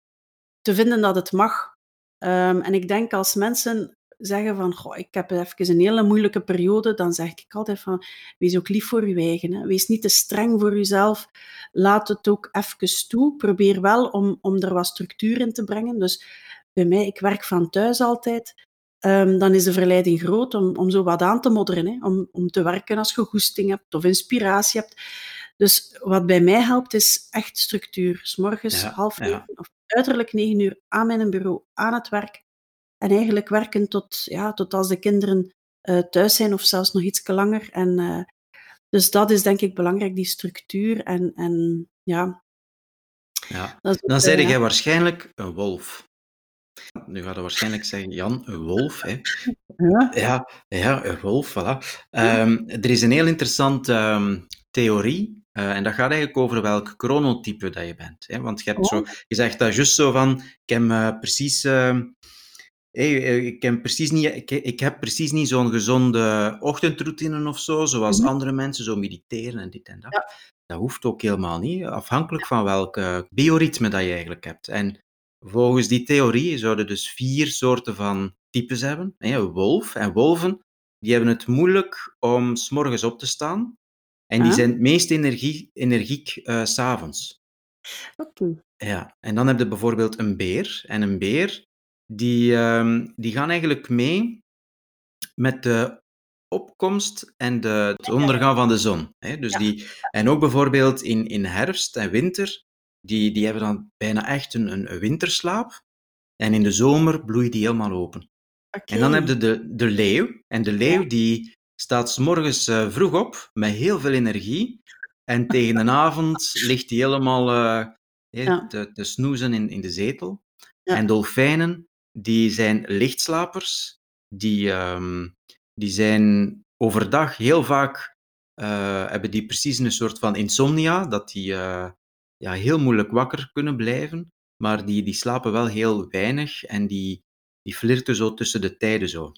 te vinden dat het mag. Um, en ik denk als mensen zeggen van, goh, ik heb even een hele moeilijke periode, dan zeg ik altijd van, wees ook lief voor je eigen. Hè. Wees niet te streng voor jezelf. Laat het ook even toe. Probeer wel om, om er wat structuur in te brengen. Dus bij mij, ik werk van thuis altijd. Um, dan is de verleiding groot om, om zo wat aan te modderen. Hè. Om, om te werken als je goesting hebt of inspiratie hebt. Dus wat bij mij helpt, is echt structuur. S morgens ja, half negen ja. of uiterlijk negen uur aan mijn bureau, aan het werk. En eigenlijk werken tot, ja, tot als de kinderen uh, thuis zijn of zelfs nog iets langer. En, uh, dus dat is denk ik belangrijk, die structuur. En, en ja. ja. Is, Dan zei uh, jij waarschijnlijk een wolf. Nu gaat je waarschijnlijk zeggen, Jan, een wolf. Hè? Ja. ja, ja, een wolf, voilà. Um, er is een heel interessante um, theorie uh, en dat gaat eigenlijk over welk chronotype dat je bent. Hè? Want je, hebt oh. zo, je zegt dat juist zo van, ik heb uh, precies uh, Hey, eh, ik, heb precies niet, ik, ik heb precies niet zo'n gezonde ochtendroutine of zo, zoals mm -hmm. andere mensen, zo mediteren en dit en dat. Ja. Dat hoeft ook helemaal niet, afhankelijk van welk bioritme dat je eigenlijk hebt. En volgens die theorie zouden dus vier soorten van types hebben. Wolf en wolven, die hebben het moeilijk om s'morgens op te staan. En die zijn het meest energie, energiek uh, s'avonds. Oké. Okay. Ja, en dan heb je bijvoorbeeld een beer. En een beer, die, um, die gaan eigenlijk mee met de opkomst en de, het ondergaan van de zon. Hè? Dus die, en ook bijvoorbeeld in, in herfst en winter, die, die hebben dan bijna echt een, een winterslaap. En in de zomer bloeit die helemaal open. Okay. En dan heb je de, de leeuw. En de leeuw ja. die staat s morgens uh, vroeg op met heel veel energie. En (laughs) tegen de avond ligt hij helemaal uh, ja. te, te snoezen in, in de zetel. Ja. En dolfijnen, die zijn lichtslapers. Die, um, die zijn overdag heel vaak, uh, hebben die precies een soort van insomnia, dat die uh, ja, heel moeilijk wakker kunnen blijven. Maar die, die slapen wel heel weinig en die, die flirten zo tussen de tijden zo.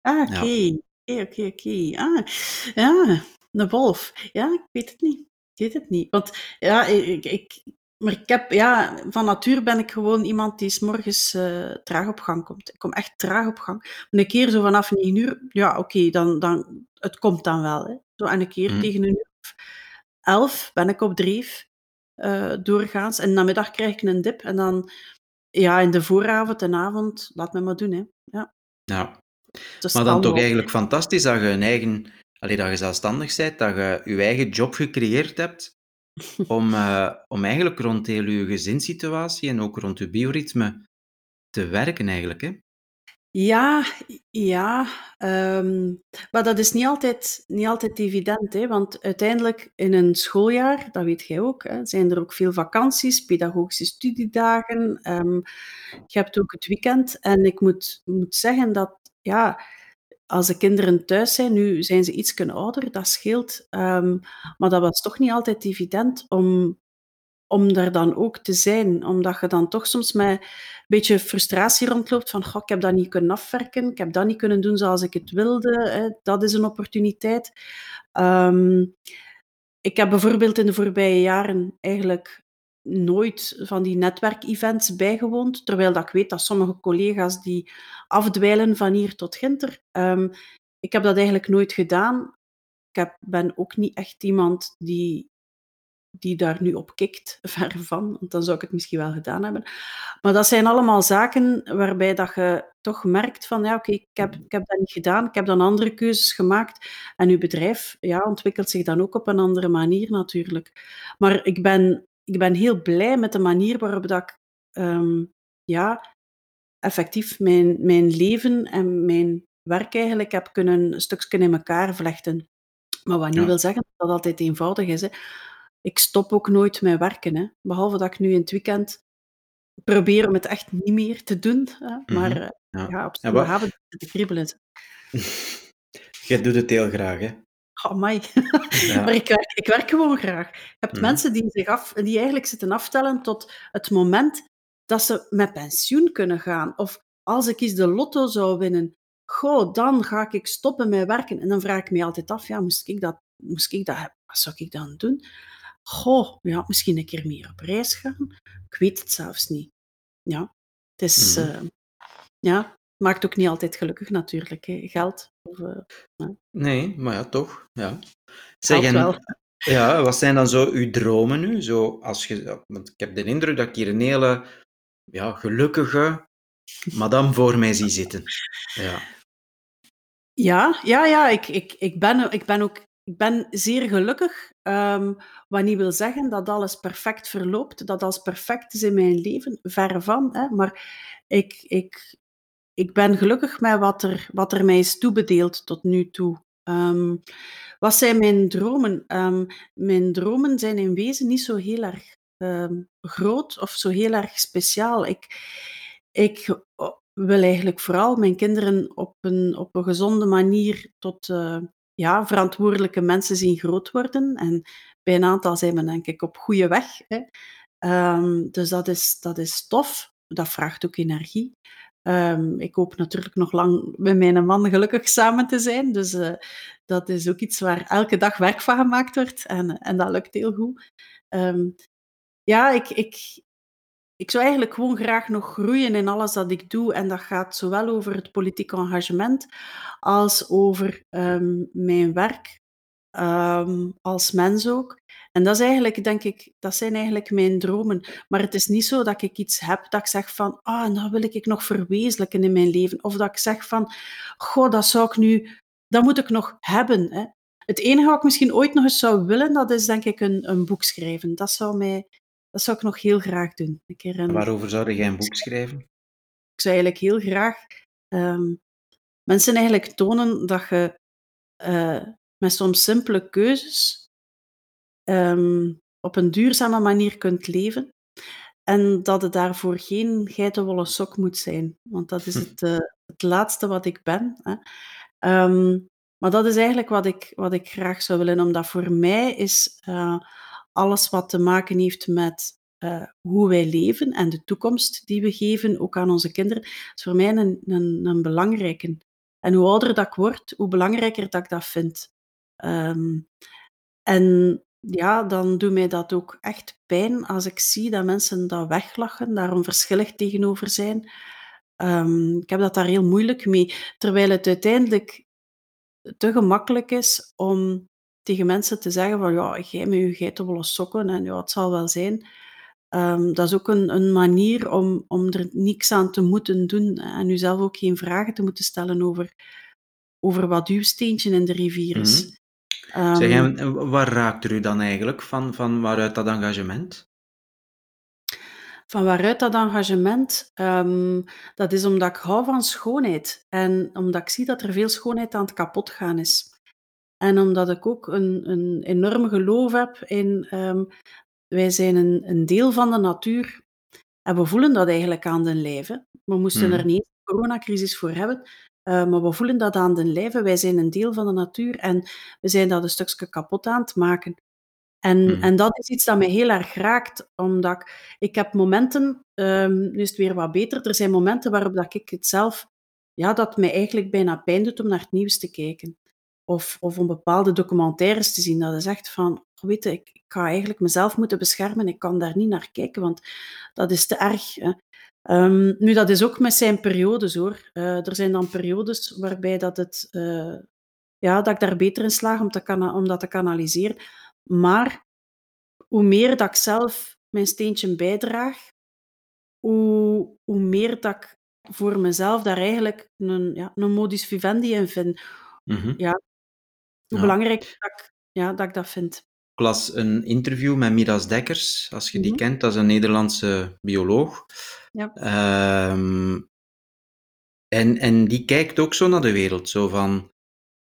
Ah, oké. Okay. Oké, oké. Ah, ja, de wolf. Ja, ik weet het niet. Ik weet het niet. Want ja, ik, ik, maar ik heb, ja, van natuur ben ik gewoon iemand die s morgens uh, traag op gang komt. Ik kom echt traag op gang. een keer zo vanaf 9 uur, ja, oké, okay, dan, dan, het komt dan wel. Hè. Zo, en een keer mm. tegen een uur of elf ben ik op dreef uh, doorgaans. En namiddag krijg ik een dip. En dan, ja, in de vooravond en avond, laat me maar doen. Hè. Ja. ja. Maar dan toch eigenlijk fantastisch dat je een eigen, allee, dat je zelfstandig bent, dat je je eigen job gecreëerd hebt om, uh, om eigenlijk rond heel je gezinssituatie en ook rond je bioritme te werken eigenlijk. Hè? Ja, ja, ehm, maar dat is niet altijd niet altijd evident, hè, want uiteindelijk in een schooljaar, dat weet jij ook, hè, zijn er ook veel vakanties, pedagogische studiedagen, ehm, je hebt ook het weekend en ik moet moet zeggen dat, ja, als de kinderen thuis zijn nu zijn ze ietsken ouder, dat scheelt, ehm, maar dat was toch niet altijd evident om om daar dan ook te zijn, omdat je dan toch soms met een beetje frustratie rondloopt van: "Goh, ik heb dat niet kunnen afwerken, ik heb dat niet kunnen doen zoals ik het wilde, hè, dat is een opportuniteit." Ehm, ik heb bijvoorbeeld in de voorbije jaren eigenlijk nooit van die netwerkevents bijgewoond, terwijl dat ik weet dat sommige collega's die afdwijlen van hier tot ginter. Ehm, ik heb dat eigenlijk nooit gedaan. Ik heb ben ook niet echt iemand die die daar nu op kikt, (laughs) ver van, want dan zou ik het misschien wel gedaan hebben. Maar dat zijn allemaal zaken waarbij dat je toch merkt van ja, oké, ik, heb, ik heb dat niet gedaan, ik heb dan andere keuzes gemaakt en uw bedrijf ja, ontwikkelt zich dan ook op een andere manier natuurlijk. Maar ik ben, ik ben heel blij met de manier waarop dat ik ehm, ja, effectief mijn, mijn leven en mijn werk eigenlijk heb kunnen een stukje in elkaar vlechten. Maar wat niet Ja. wil zeggen dat dat altijd eenvoudig is. Hè. Ik stop ook nooit met werken, hè. Behalve dat ik nu in het weekend probeer om het echt niet meer te doen, hè. Maar, Mhm. eh, Ja. ja, op zondagavond zit te kriebelen. (laughs) Jij doet het heel graag, hè? Amai. Ja. Maar ik werk ik werk gewoon graag. Je hebt Mhm. mensen die zich af die eigenlijk zitten aftellen tot het moment dat ze met pensioen kunnen gaan. Of als ik eens de lotto zou winnen, goh, dan ga ik stoppen met werken. En dan vraag ik me altijd af, ja, moest ik dat moest ik dat hebben, wat zou ik dan doen? Goh, ja, misschien een keer meer op reis gaan? Ik weet het zelfs niet. Ja, het is, Mhm. eh, ja, maakt ook niet altijd gelukkig natuurlijk, hè, geld of, eh. Nee, maar ja, toch. Ja. Zeg, en wel. (laughs) ja, wat zijn dan zo uw dromen nu? Zo als je, want ik heb de indruk dat ik hier een hele ja, gelukkige madame voor mij zie zitten. Ja. Ja, ja, ja, ik ik ik ben ik ben ook ik ben zeer gelukkig, ehm, wat niet wil zeggen dat alles perfect verloopt, dat alles perfect is in mijn leven, verre van, hè. Maar ik ik ik ben gelukkig met wat er wat er mij is toebedeeld tot nu toe. Ehm, wat zijn mijn dromen? Ehm, mijn dromen zijn in wezen niet zo heel erg, ehm, groot of zo heel erg speciaal. Ik ik wil eigenlijk vooral mijn kinderen op een op een gezonde manier tot, eh, ja, verantwoordelijke mensen zien groot worden en bij een aantal zijn we denk ik op goeie weg, hè. Dus dat is dat is tof. Dat vraagt ook energie. Ehm, ik hoop natuurlijk nog lang met mijn man gelukkig samen te zijn, dus, eh, dat is ook iets waar elke dag werk van gemaakt wordt en en dat lukt heel goed. Ehm, ja, ik ik ik zou eigenlijk gewoon graag nog groeien in alles dat ik doe en dat gaat zowel over het politiek engagement als over, ehm, mijn werk, als mens ook. En dat is eigenlijk, denk ik dat zijn eigenlijk mijn dromen. Maar het is niet zo dat ik iets heb dat ik zeg van: "Ah, dat wil ik nog verwezenlijken in mijn leven." Of dat ik zeg van: "Goh, dat zou ik nu dat moet ik nog hebben." Hè. Het enige wat ik misschien ooit nog eens zou willen, dat is denk ik een een boek schrijven. Dat zou mij dat zou ik nog heel graag doen. Een keer En een waarover zou jij een boek schrijven? ik zou eigenlijk heel graag, ehm, mensen eigenlijk tonen dat je, eh, met soms simpele keuzes, ehm, op een duurzame manier kunt leven en dat het daarvoor geen geitenwolle sok moet zijn, want dat is het, eh, het laatste wat ik ben, hè. Ehm, maar dat is eigenlijk wat ik wat ik graag zou willen, omdat voor mij is, eh, alles wat te maken heeft met, eh, hoe wij leven en de toekomst die we geven, ook aan onze kinderen, is voor mij een een een belangrijke. En hoe ouder dat ik word, hoe belangrijker dat ik dat vind. Ehm, en ja, dan doet mij dat ook echt pijn als ik zie dat mensen dat weglachen, daar onverschillig tegenover zijn. Ehm, ik heb dat daar heel moeilijk mee, terwijl het uiteindelijk te gemakkelijk is om tegen mensen te zeggen van: "Ja, jij met je geitenwolle sokken en ja, het zal wel zijn." Ehm, dat is ook een een manier om om er niks aan te moeten doen en jezelf ook geen vragen te moeten stellen over over wat uw steentje in de rivier Mhm. is. Zeg, Ehm en waar raakt er u dan eigenlijk van, van waaruit dat engagement? Van waaruit dat engagement? Ehm, dat is omdat ik hou van schoonheid en omdat ik zie dat er veel schoonheid aan het kapotgaan is. En omdat ik ook een een enorm geloof heb in, ehm, wij zijn een een deel van de natuur en we voelen dat eigenlijk aan den lijve. We moesten er Mhm. niet de coronacrisis voor hebben, eh, maar we voelen dat aan den lijve. Wij zijn een deel van de natuur en we zijn dat een stukje kapot aan het maken. En Mhm. en dat is iets dat mij heel erg raakt, omdat ik ik heb momenten, ehm, nu is het weer wat beter, er zijn momenten waarop dat ik het zelf ja, dat mij eigenlijk bijna pijn doet om naar het nieuws te kijken. Of of om bepaalde documentaires te zien. Dat is echt van, weet je, ik ik ga eigenlijk mezelf moeten beschermen, ik kan daar niet naar kijken, want dat is te erg, hè. Ehm, nu, dat is ook met zijn periodes, hoor. Eh, er zijn dan periodes waarbij dat het, eh, ja, dat ik daar beter in slaag om te om dat te kanaliseren. Maar hoe meer dat ik zelf mijn steentje bijdraag, hoe hoe meer dat ik voor mezelf daar eigenlijk een ja, een modus vivendi in vind. Mhm. Ja, hoe Ja. belangrijk dat ik ja, dat ik dat vind. Ik las een interview met Miras Dekkers, als je die Mhm. kent, dat is een Nederlandse bioloog. Ja. Ehm, en, en die kijkt ook zo naar de wereld, zo van,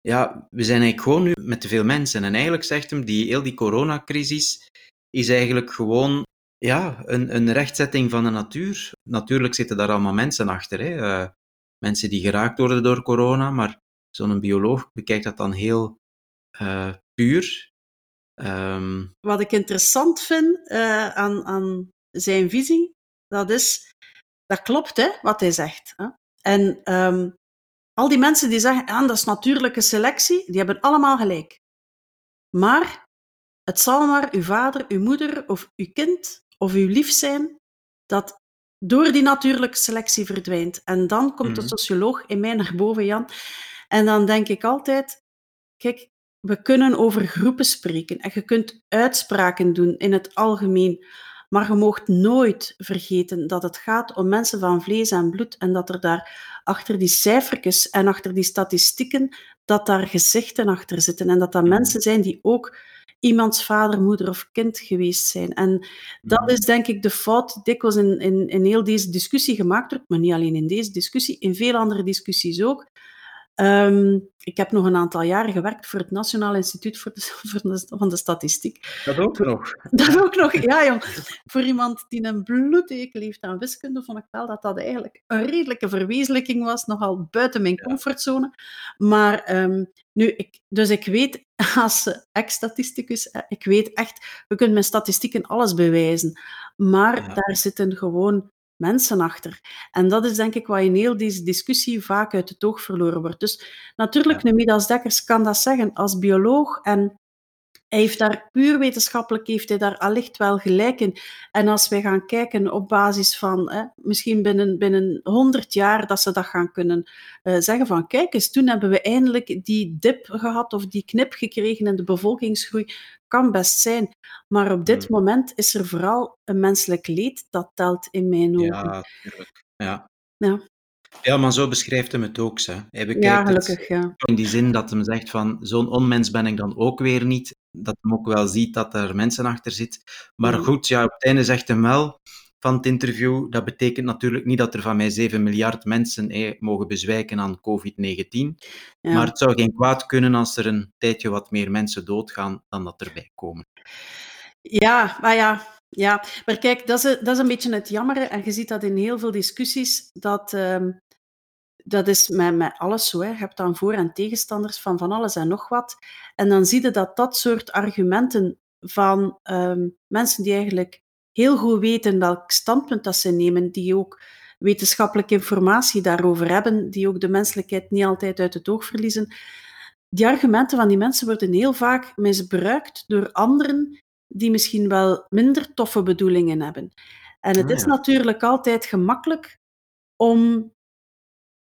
ja, we zijn eigenlijk gewoon nu met te veel mensen. En eigenlijk zegt hem, die, heel die coronacrisis is eigenlijk gewoon ja, een, een rechtzetting van de natuur. Natuurlijk zitten daar allemaal mensen achter, hè. eh, mensen die geraakt worden door corona, maar zo'n bioloog bekijkt dat dan heel eh, puur. Ehm, Wat ik interessant vind, eh, aan aan zijn visie, dat is dat klopt, hè, wat hij zegt, hè. En, ehm, al die mensen die zeggen: "Ah, dat is natuurlijke selectie", die hebben allemaal gelijk. Maar het zal maar uw vader, uw moeder of uw kind of uw lief zijn dat door die natuurlijke selectie verdwijnt. En dan komt de Mhm. socioloog in mij naar boven, Jan. En dan denk ik altijd: kijk, we kunnen over groepen spreken en je kunt uitspraken doen in het algemeen, maar je moogt nooit vergeten dat het gaat om mensen van vlees en bloed en dat er daar achter die cijfertjes en achter die statistieken, dat daar gezichten achter zitten en dat dat mensen zijn die ook iemands vader, moeder of kind geweest zijn. En dat is denk ik de fout die dikwijls in in in heel deze discussie gemaakt wordt, maar niet alleen in deze discussie, in veel andere discussies ook. Ehm, ik heb nog een aantal jaren gewerkt voor het Nationaal Instituut voor de (laughs) voor de van de Statistiek. Dat ook nog. Dat ook nog, ja jong. Voor iemand die een bloedhekel heeft aan wiskunde, vond ik wel dat dat eigenlijk een redelijke verwezenlijking was, nogal buiten mijn comfortzone. Maar, ehm, nu ik dus ik weet (laughs) als, ex-statisticus, eh, ik weet echt, we kunnen met statistieken alles bewijzen, maar Ja. daar zitten gewoon mensen achter. En dat is denk ik wat in heel deze discussie vaak uit het oog verloren wordt. Dus natuurlijk, Ja. Midas Dekkers kan dat zeggen als bioloog en hij heeft daar puur wetenschappelijk heeft hij daar allicht wel gelijk in. En als wij gaan kijken op basis van, hè, misschien binnen binnen 100 jaar dat ze dat gaan kunnen, eh, zeggen van kijk eens, toen hebben we eindelijk die dip gehad of die knip gekregen in de bevolkingsgroei. Kan best zijn, maar op dit Mhm. moment is er vooral een menselijk leed dat telt in mijn ogen. Ja, tuurlijk. Ja. Ja. Ja, maar zo beschrijft hem het ook, hè. Hij Ja, bekijkt het gelukkig, ja. in die zin dat hem zegt van, zo'n onmens ben ik dan ook weer niet. Dat hem ook wel ziet dat er mensen achter zitten. Maar Mhm. goed, ja, op het einde zegt hem wel van het interview, dat betekent natuurlijk niet dat er van mij 7 miljard mensen eh, mogen bezwijken aan COVID-19. Ja. Maar het zou geen kwaad kunnen als er een tijdje wat meer mensen doodgaan dan dat erbij komen. Ja, maar ja, ja. Maar kijk, dat is, dat is een beetje het jammere. En je ziet dat in heel veel discussies, dat, ehm, dat is met, met alles zo. Hè. Je hebt dan voor- en tegenstanders van van alles en nog wat. En dan zie je dat dat soort argumenten van ehm, mensen die eigenlijk heel goed weten welk standpunt dat ze nemen, die ook wetenschappelijke informatie daarover hebben, die ook de menselijkheid niet altijd uit het oog verliezen. Die argumenten van die mensen worden heel vaak misbruikt door anderen die misschien wel minder toffe bedoelingen hebben. En het Ah, is natuurlijk altijd gemakkelijk om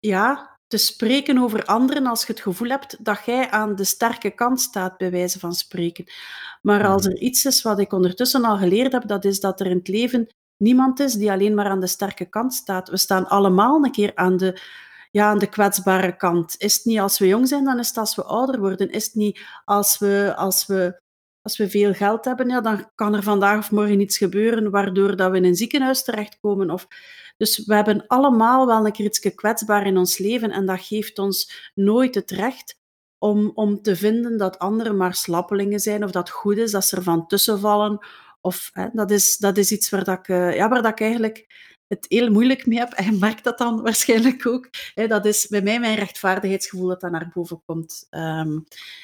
ja, te spreken over anderen als je het gevoel hebt dat jij aan de sterke kant staat, bij wijze van spreken. Maar als Mhm. er iets is wat ik ondertussen al geleerd heb, dat is dat er in het leven niemand is die alleen maar aan de sterke kant staat. We staan allemaal een keer aan de, ja, aan de kwetsbare kant. Is het niet als we jong zijn, dan is het als we ouder worden. Is het niet als we, als we als we veel geld hebben, ja, dan kan er vandaag of morgen iets gebeuren waardoor dat we in een ziekenhuis terechtkomen. Of, dus we hebben allemaal wel een keer iets kwetsbaar in ons leven en dat geeft ons nooit het recht om, om te vinden dat anderen maar slappelingen zijn of dat goed is dat ze ervan tussenvallen. Of, hè, dat, is, dat is iets waar, dat ik, eh, ja, waar dat ik eigenlijk het heel moeilijk mee heb. En je merkt dat dan (laughs) waarschijnlijk ook. Dat is bij mij mijn rechtvaardigheidsgevoel dat dat naar boven komt. Ehm,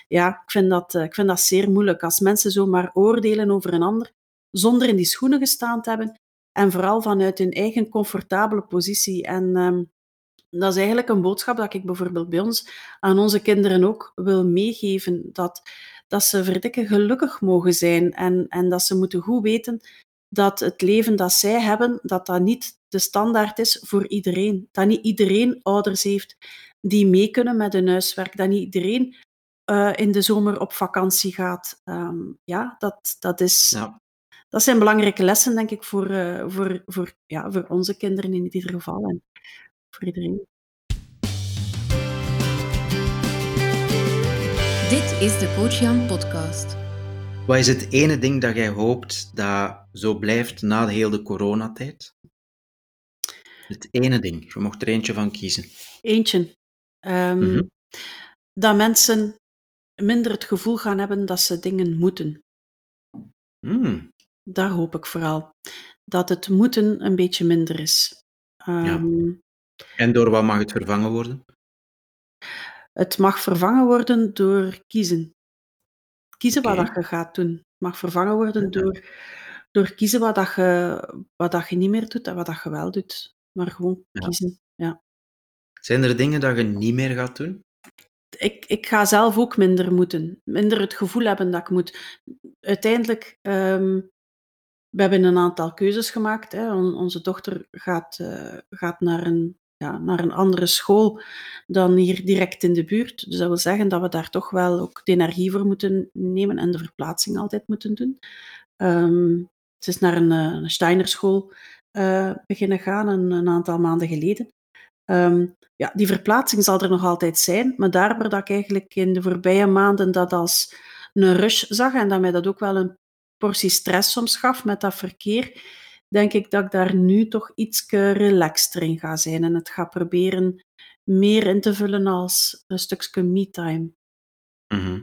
ja, ik vind, dat, eh, ik vind dat zeer moeilijk. Als mensen zomaar oordelen over een ander, zonder in die schoenen gestaan te hebben. En vooral vanuit hun eigen comfortabele positie. En ehm, dat is eigenlijk een boodschap dat ik bijvoorbeeld bij ons aan onze kinderen ook wil meegeven. Dat, dat ze verdikken gelukkig mogen zijn. En, en dat ze moeten goed weten dat het leven dat zij hebben, dat dat niet de standaard is voor iedereen. Dat niet iedereen ouders heeft die mee kunnen met hun huiswerk. Dat niet iedereen uh, in de zomer op vakantie gaat. Um, ja, dat, dat, is. Dat zijn belangrijke lessen, denk ik, voor, uh, voor, voor, ja, voor onze kinderen in ieder geval. En voor iedereen. Dit is de Coach Jan podcast. Wat is het ene ding dat jij hoopt dat zo blijft na de hele coronatijd? Het ene ding. Je mocht er eentje van kiezen. Eentje. Um, Mhm. Dat mensen minder het gevoel gaan hebben dat ze dingen moeten. Hmm, Daar hoop ik vooral. Dat het moeten een beetje minder is. Ehm, En door wat mag het vervangen worden? Het mag vervangen worden door kiezen. Kiezen wat dat je gaat doen. Het mag vervangen worden Ja. door, door kiezen wat, dat je, wat dat je niet meer doet en wat dat je wel doet. Maar gewoon Ja. kiezen. Ja. Zijn er dingen dat je niet meer gaat doen? ik, ik ga zelf ook minder moeten. Minder het gevoel hebben dat ik moet. Uiteindelijk, ehm we hebben een aantal keuzes gemaakt. Hè. On- onze dochter gaat, eh, gaat naar, een, ja, naar een andere school dan hier direct in de buurt. Dus dat wil zeggen dat we daar toch wel ook de energie voor moeten nemen en de verplaatsing altijd moeten doen. Ehm, ze is naar een, eh, een Steinerschool eh, beginnen gaan een, een aantal maanden geleden. Ehm, ja, die verplaatsing zal er nog altijd zijn, maar daar waar ik eigenlijk in de voorbije maanden dat als een rush zag en dat mij dat ook wel een portie stress soms gaf met dat verkeer, denk ik dat ik daar nu toch iets relaxter in ga zijn en het ga proberen meer in te vullen als een stukje me-time. Mhm.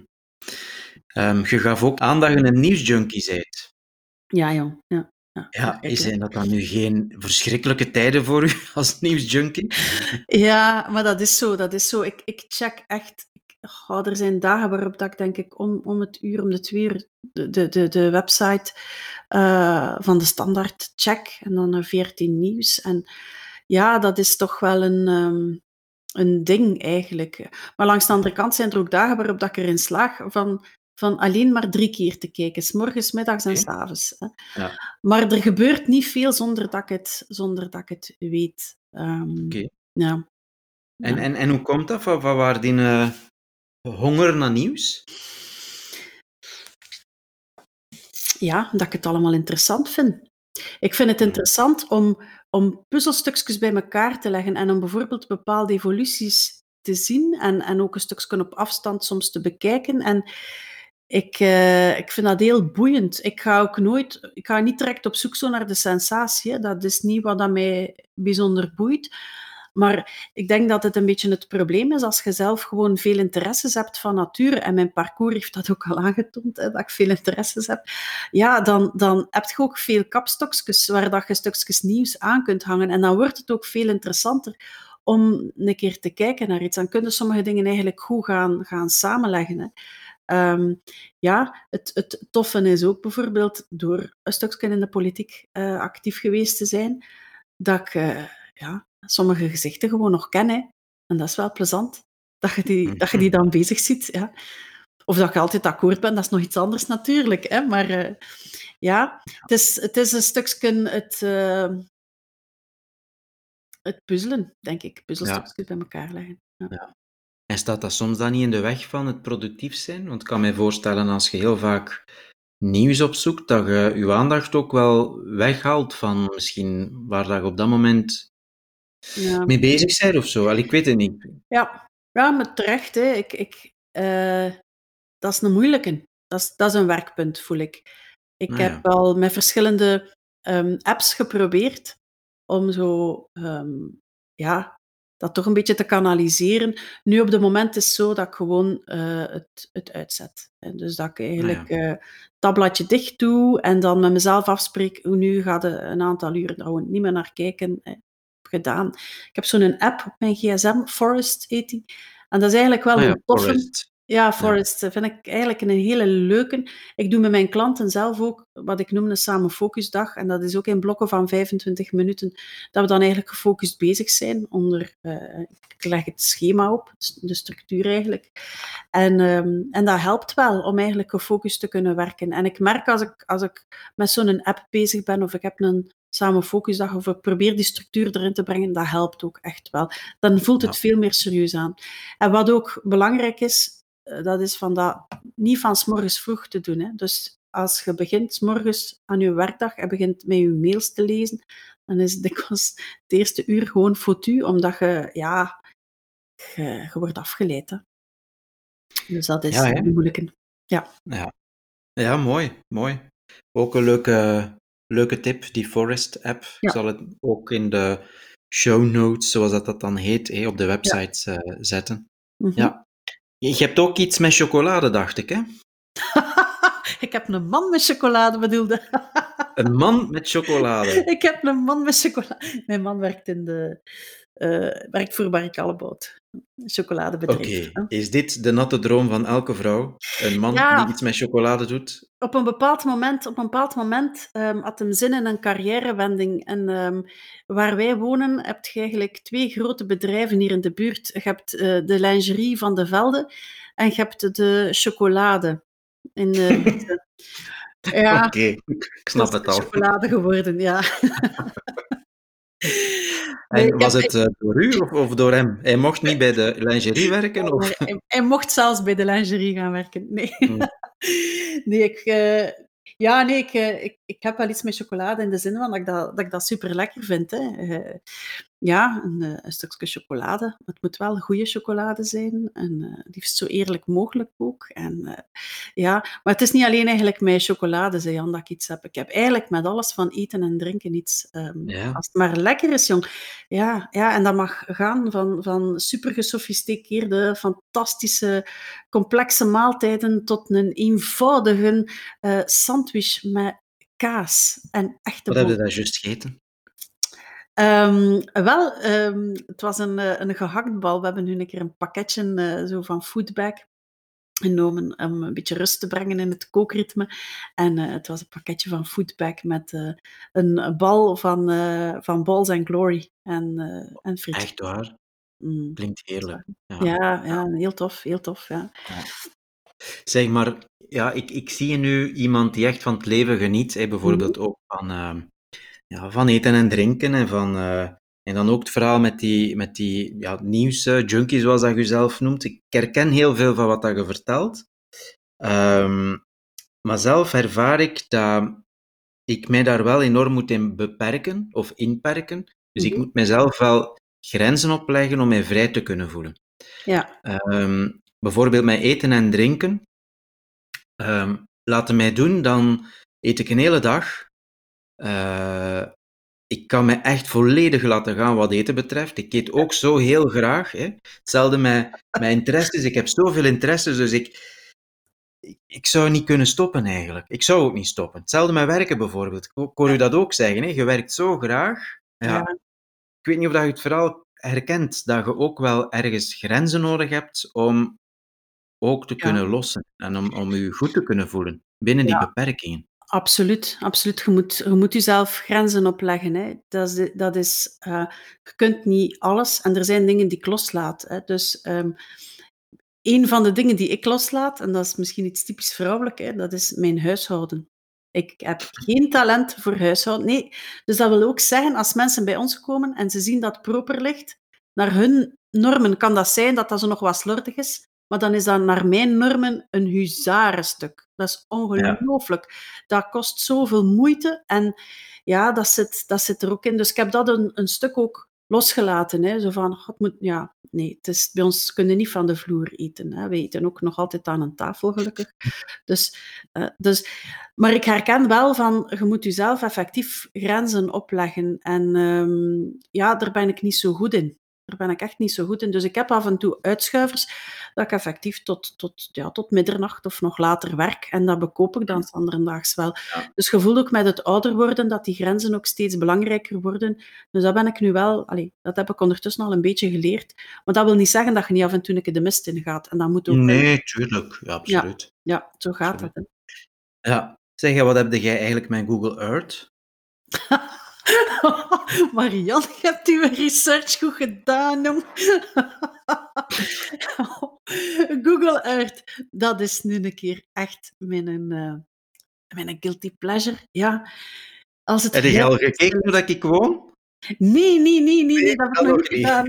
Ehm, je gaf ook aan dat je een nieuwsjunkie bent. Ja, jong. Ja, ja, Ja, verschrikkelijk. zijn dat dan nu geen verschrikkelijke tijden voor u (laughs) als nieuwsjunkie? Ja, maar dat is zo. Dat is zo. Ik, ik check echt. Oh, er zijn dagen waarop dat ik denk ik om, om het uur, om de twee uur de, de, de, de website eh, van de standaard check en dan een 14 nieuws. En ja, dat is toch wel een, ehm, een ding eigenlijk. Maar langs de andere kant zijn er ook dagen waarop dat ik erin slaag van, van alleen maar drie keer te kijken. 's morgens, middags en. 's avonds. Ja. Maar er gebeurt niet veel zonder dat ik het, zonder dat ik het weet. Ehm, Oké. ja. En, Ja. en, en hoe komt dat? Van, van waar die eh, honger naar nieuws? ja, dat ik het allemaal interessant vind. Ik vind het interessant om, om puzzelstukjes bij elkaar te leggen en om bijvoorbeeld bepaalde evoluties te zien en, en ook een stukje op afstand soms te bekijken. En ik, eh, ik vind dat heel boeiend. Ik ga ook nooit, ik ga niet direct op zoek zo naar de sensatie. hè. Dat is niet wat dat mij bijzonder boeit. Maar ik denk dat het een beetje het probleem is als je zelf gewoon veel interesses hebt van nature. En mijn parcours heeft dat ook al aangetoond, hè, dat ik veel interesses heb. Ja, dan, dan heb je ook veel kapstokjes waar dat je stukjes nieuws aan kunt hangen. En dan wordt het ook veel interessanter om een keer te kijken naar iets. Dan kunnen sommige dingen eigenlijk goed gaan, gaan samenleggen. Hè. Ehm, ja, het, het toffe is ook bijvoorbeeld door een stukje in de politiek eh, actief geweest te zijn, dat ik eh, ja, sommige gezichten gewoon nog ken. Hè. En dat is wel plezant, dat je die, dat je die dan bezig ziet. Ja. Of dat je altijd akkoord bent, dat is nog iets anders natuurlijk. Hè. Maar eh, ja, het is, het is een stukje het, eh, het puzzelen, denk ik. Puzzelstukjes bij elkaar leggen. Ja. En staat dat soms dan niet in de weg van het productief zijn? Want ik kan me voorstellen, als je heel vaak nieuws opzoekt, dat je je aandacht ook wel weghaalt van misschien waar dat je op dat moment Ja. mee bezig bent of zo. Al, ik weet het niet. Ja, ja maar terecht. Hè. Ik, ik, eh, dat is een moeilijke. dat is, dat is een werkpunt, voel ik. Ik Ah, heb ja. al met verschillende ehm, apps geprobeerd om zo, ehm, ja, dat toch een beetje te kanaliseren. Nu op het moment is het zo dat ik gewoon eh, het, het uitzet. En dus dat ik eigenlijk Ah, eh dat bladje dicht doe en dan met mezelf afspreek, hoe nu gaat het een aantal uren daar gewoon niet meer naar kijken. eh, gedaan. Ik heb zo'n app op mijn gsm, Forest heet die. En dat is eigenlijk wel Ah ja, een toffe. Forest. Ja, Forest eh, vind ik eigenlijk een hele leuke. Ik doe met mijn klanten zelf ook wat ik noem een samen focusdag. En dat is ook in blokken van 25 minuten dat we dan eigenlijk gefocust bezig zijn. Onder, eh, ik leg het schema op, de structuur eigenlijk. En, ehm, en dat helpt wel om eigenlijk gefocust te kunnen werken. En ik merk als ik, als ik met zo'n app bezig ben of ik heb een samen focusdag of probeer die structuur erin te brengen, dat helpt ook echt wel. Dan voelt het Ja. veel meer serieus aan. En wat ook belangrijk is, eh, dat is van dat niet van 's morgens vroeg te doen. Hè. Dus als je begint 's morgens aan je werkdag en begint met je mails te lezen, dan is het dikwijls het eerste uur gewoon foutu, omdat je, ja, je, je wordt afgeleid. Hè. Dus dat is Ja, moeilijke. Ja. Ja. ja, mooi, mooi. Ook een leuke, leuke tip, die Forest-app. Ik Ja. zal het ook in de show notes, zoals dat, dat dan heet, hé, op de website eh, zetten. Mhm. Ja. Je hebt ook iets met chocolade, dacht ik, hè? (laughs) ik heb een man met chocolade, bedoelde. (laughs) Een man met chocolade. ik heb een man met chocolade. Mijn man werkt, in de, eh, werkt voor Barry Oké, is dit de natte droom van elke vrouw? Een man Ja. die iets met chocolade doet? Op een bepaald moment, op een bepaald moment ehm, had hem zin in een carrièrewending. En ehm, waar wij wonen, heb je eigenlijk twee grote bedrijven hier in de buurt. Je hebt eh, de lingerie van de Velde en je hebt de chocolade. In, eh, (laughs) ja, Oké, ik snap het al. chocolade geworden, ja. (laughs) Nee, En was heb- het eh, door u of, of door hem? Hij mocht niet bij de lingerie werken? Of? (laughs) Hij, hij mocht zelfs bij de lingerie gaan werken. Nee, Hmm. (laughs) nee ik, eh, ja, nee ik, eh, ik, ik heb wel iets met chocolade in de zin van dat ik dat, dat, ik dat super lekker vind. Hè. Ja, een, eh, een stukje chocolade. Het moet wel goede chocolade zijn. En eh, liefst zo eerlijk mogelijk ook. En, eh, ja, maar het is niet alleen eigenlijk met chocolade, zei Jan, dat ik iets heb. Ik heb eigenlijk met alles van eten en drinken iets. ehm, Ja. Als het maar lekker is, jong. Ja, ja en dat mag gaan van, van super gesofisticeerde, fantastische, complexe maaltijden tot een eenvoudige eh, sandwich met kaas en echte Wat heb je boter. daar juist gegeten? Ehm, wel, ehm, het was een, eh, een gehaktbal. We hebben nu een keer een pakketje eh, zo van Foodbag genomen om een beetje rust te brengen in het kookritme. En eh, het was een pakketje van Foodbag met een bal van, van Balls and Glory en, en frietjes. Echt waar? Mm. Klinkt heerlijk. Ja. Ja, ja, heel tof, heel tof, ja. Zeg maar, ja, ik, ik zie nu iemand die echt van het leven geniet. Hè, bijvoorbeeld Mhm. ook van, ehm, ja, van eten en drinken. En, van, eh, en dan ook het verhaal met die, met die ja, nieuwsjunkie, zoals dat je zelf noemt. Ik herken heel veel van wat dat je vertelt. Ehm, maar zelf ervaar ik dat ik mij daar wel enorm moet in beperken of inperken. Dus ik Mhm. moet mezelf wel grenzen opleggen om mij vrij te kunnen voelen. Ja, Ehm, bijvoorbeeld met eten en drinken. Ehm laten mij doen, dan eet ik een hele dag. Eh, ik kan me echt volledig laten gaan wat eten betreft. Ik eet ook zo heel graag. Hè. Hetzelfde met, met interesses. Ik heb zoveel interesses, dus ik, ik, zou niet kunnen stoppen eigenlijk. Ik zou ook niet stoppen. Hetzelfde met werken bijvoorbeeld. Ik ho- ik hoor u dat ook zeggen. Hè. Je werkt zo graag. Ja. Ja. Ik weet niet of dat je het vooral herkent, dat je ook wel ergens grenzen nodig hebt om ook te Ja. kunnen lossen en om, om je goed te kunnen voelen binnen die Ja. beperkingen. Absoluut. absoluut. Je, moet, moet jezelf grenzen opleggen. Hè. Dat is, dat is, eh, je kunt niet alles en er zijn dingen die ik loslaat. Hè. Dus ehm, een van de dingen die ik loslaat, en dat is misschien iets typisch vrouwelijk, hè, dat is mijn huishouden. Ik heb geen talent voor huishouden. Nee, dus dat wil ook zeggen, als mensen bij ons komen en ze zien dat proper ligt, naar hun normen kan dat zijn dat dat zo nog wat slordig is, maar dan is dat naar mijn normen een huzarenstuk. Dat is ongelooflijk. Dat kost zoveel moeite en ja, dat zit, dat zit er ook in. Dus ik heb dat een, een stuk ook losgelaten. Hè? Zo van, God moet, ja, nee, het is, bij ons kunnen niet van de vloer eten. Hè? We eten ook nog altijd aan een tafel, gelukkig. (laughs) Dus, uh, dus, maar ik herken wel van, je moet jezelf effectief grenzen opleggen. En um, ja, daar ben ik niet zo goed in. Daar ben ik echt niet zo goed in. Dus ik heb af en toe uitschuivers dat ik effectief tot, tot, ja, tot middernacht of nog later werk. En dat bekoop ik dan anderendaags wel. Ja. Dus je voelt ook met het ouder worden dat die grenzen ook steeds belangrijker worden. Dus dat ben ik nu wel, allee, dat heb ik ondertussen al een beetje geleerd. Maar dat wil niet zeggen dat je niet af en toe een keer de mist in gaat. En dat moet ook. Nee, tuurlijk. Ja, absoluut. Ja, ja zo gaat absoluut. het. Hè. Ja. Zeg, wat heb jij eigenlijk met Google Earth? (laughs) (laughs) Marianne, je hebt uw research goed gedaan, jong. (laughs) Google Earth, dat is nu een keer echt mijn, uh, mijn guilty pleasure. Ja. Als het Heb je al gekeken hoe dat ik woon? Nee, nee, nee, nee, nee, dat heb ik nog niet gedaan.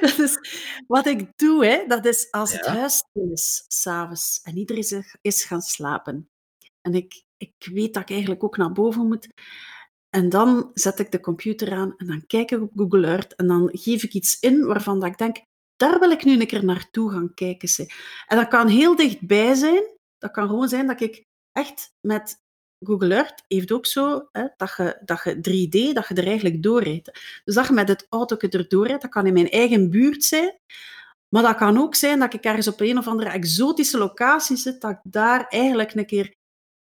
(laughs) dat is wat ik doe, hè. dat is als het huis stil is, s'avonds, en iedereen is gaan slapen. En ik ik weet dat ik eigenlijk ook naar boven moet. En dan zet ik de computer aan en dan kijk ik op Google Earth en dan geef ik iets in waarvan dat ik denk, daar wil ik nu een keer naartoe gaan kijken. En dat kan heel dichtbij zijn. Dat kan gewoon zijn dat ik echt met Google Earth heeft ook zo hè, dat, je, dat je 3D, dat je er eigenlijk doorrijdt. Dus dat je met het auto er doorrijdt, dat kan in mijn eigen buurt zijn. Maar dat kan ook zijn dat ik ergens op een of andere exotische locatie zit, dat ik daar eigenlijk een keer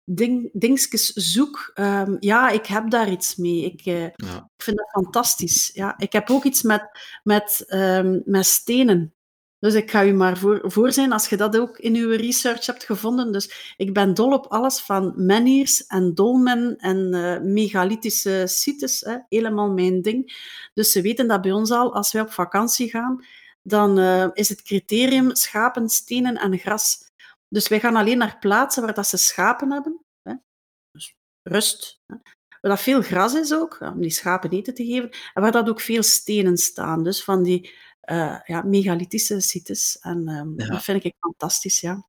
ding, dingetjes zoek, um, ja, ik heb daar iets mee. Ik, uh, ja. ik vind dat fantastisch. Ja, ik heb ook iets met, met, um, met stenen. Dus ik ga u maar voor, voor zijn als je dat ook in uw research hebt gevonden. Dus ik ben dol op alles van menhirs en dolmen en uh, megalithische sites. Hè. Helemaal mijn ding. Dus ze weten dat bij ons al, als wij op vakantie gaan, dan uh, is het criterium schapen, stenen en gras. Dus wij gaan alleen naar plaatsen waar dat ze schapen hebben. Hè? Dus rust. Hè? Waar dat veel gras is ook, om die schapen eten te geven. En waar dat ook veel stenen staan. Dus van die uh, ja, megalithische sites. En um, ja. dat vind ik fantastisch, ja.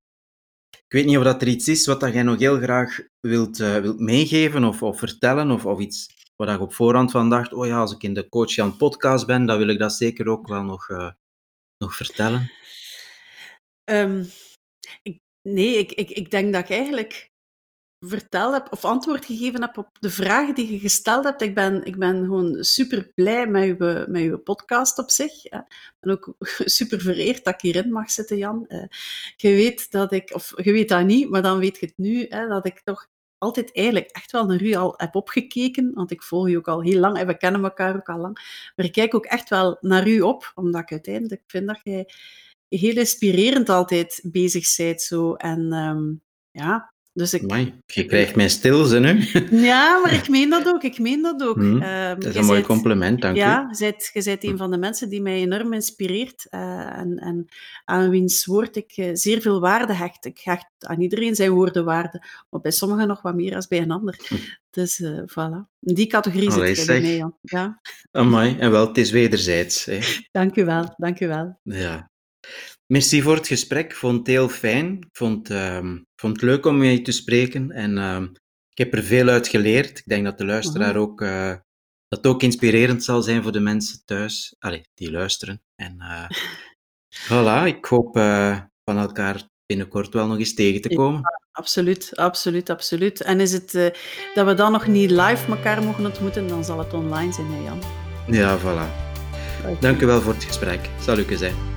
Ik weet niet of dat er iets is wat dat jij nog heel graag wilt, uh, wilt meegeven of, of vertellen. Of, of iets waar ik op voorhand van dacht, oh ja, als ik in de Coach Jan podcast ben, dan wil ik dat zeker ook wel nog, uh, nog vertellen. Um, ik Nee, ik, ik, ik denk dat ik eigenlijk verteld heb of antwoord gegeven heb op de vragen die je gesteld hebt. Ik ben, ik ben gewoon super blij met uw, met uw podcast op zich. Ben ook (laughs) super vereerd dat ik hierin mag zitten, Jan. Uh, je weet dat ik, of je weet dat niet, maar dan weet je het nu, hè, dat ik toch altijd eigenlijk echt wel naar u al heb opgekeken, want ik volg je ook al heel lang en we kennen elkaar ook al lang. Maar ik kijk ook echt wel naar u op, omdat ik uiteindelijk vind dat jij heel inspirerend altijd bezig bent. Zo. En um, ja, dus ik... Amai, je krijgt mij stil, ze nu. (laughs) Ja, maar ik meen dat ook. Ik meen dat ook. Mm, um, dat is een mooi compliment, dank ja, u. Ja, je bent een hm. van de mensen die mij enorm inspireert uh, en, en aan wiens woord ik uh, zeer veel waarde hecht. Ik hecht aan iedereen zijn woorden waarde, maar bij sommigen nog wat meer als bij een ander. Hm. Dus uh, voilà. In die categorie Allee, zit je bij mij, Jan. Ja. Amai, en wel, het is wederzijds. Hè. (laughs) Dank u wel, dank u wel. Ja. Merci voor het gesprek. Ik vond het heel fijn. Ik vond, uh, vond het leuk om met je te spreken. En uh, ik heb er veel uit geleerd. Ik denk dat de luisteraar uh-huh. ook, uh, dat ook inspirerend zal zijn voor de mensen thuis allee, die luisteren. En uh, (laughs) voilà, ik hoop uh, van elkaar binnenkort wel nog eens tegen te komen. Ja, absoluut, absoluut, absoluut. En is het dat we dan nog niet live elkaar mogen ontmoeten, dan zal het online zijn, hè Jan? Ja, voilà. Dank u wel voor het gesprek. Zal u zijn.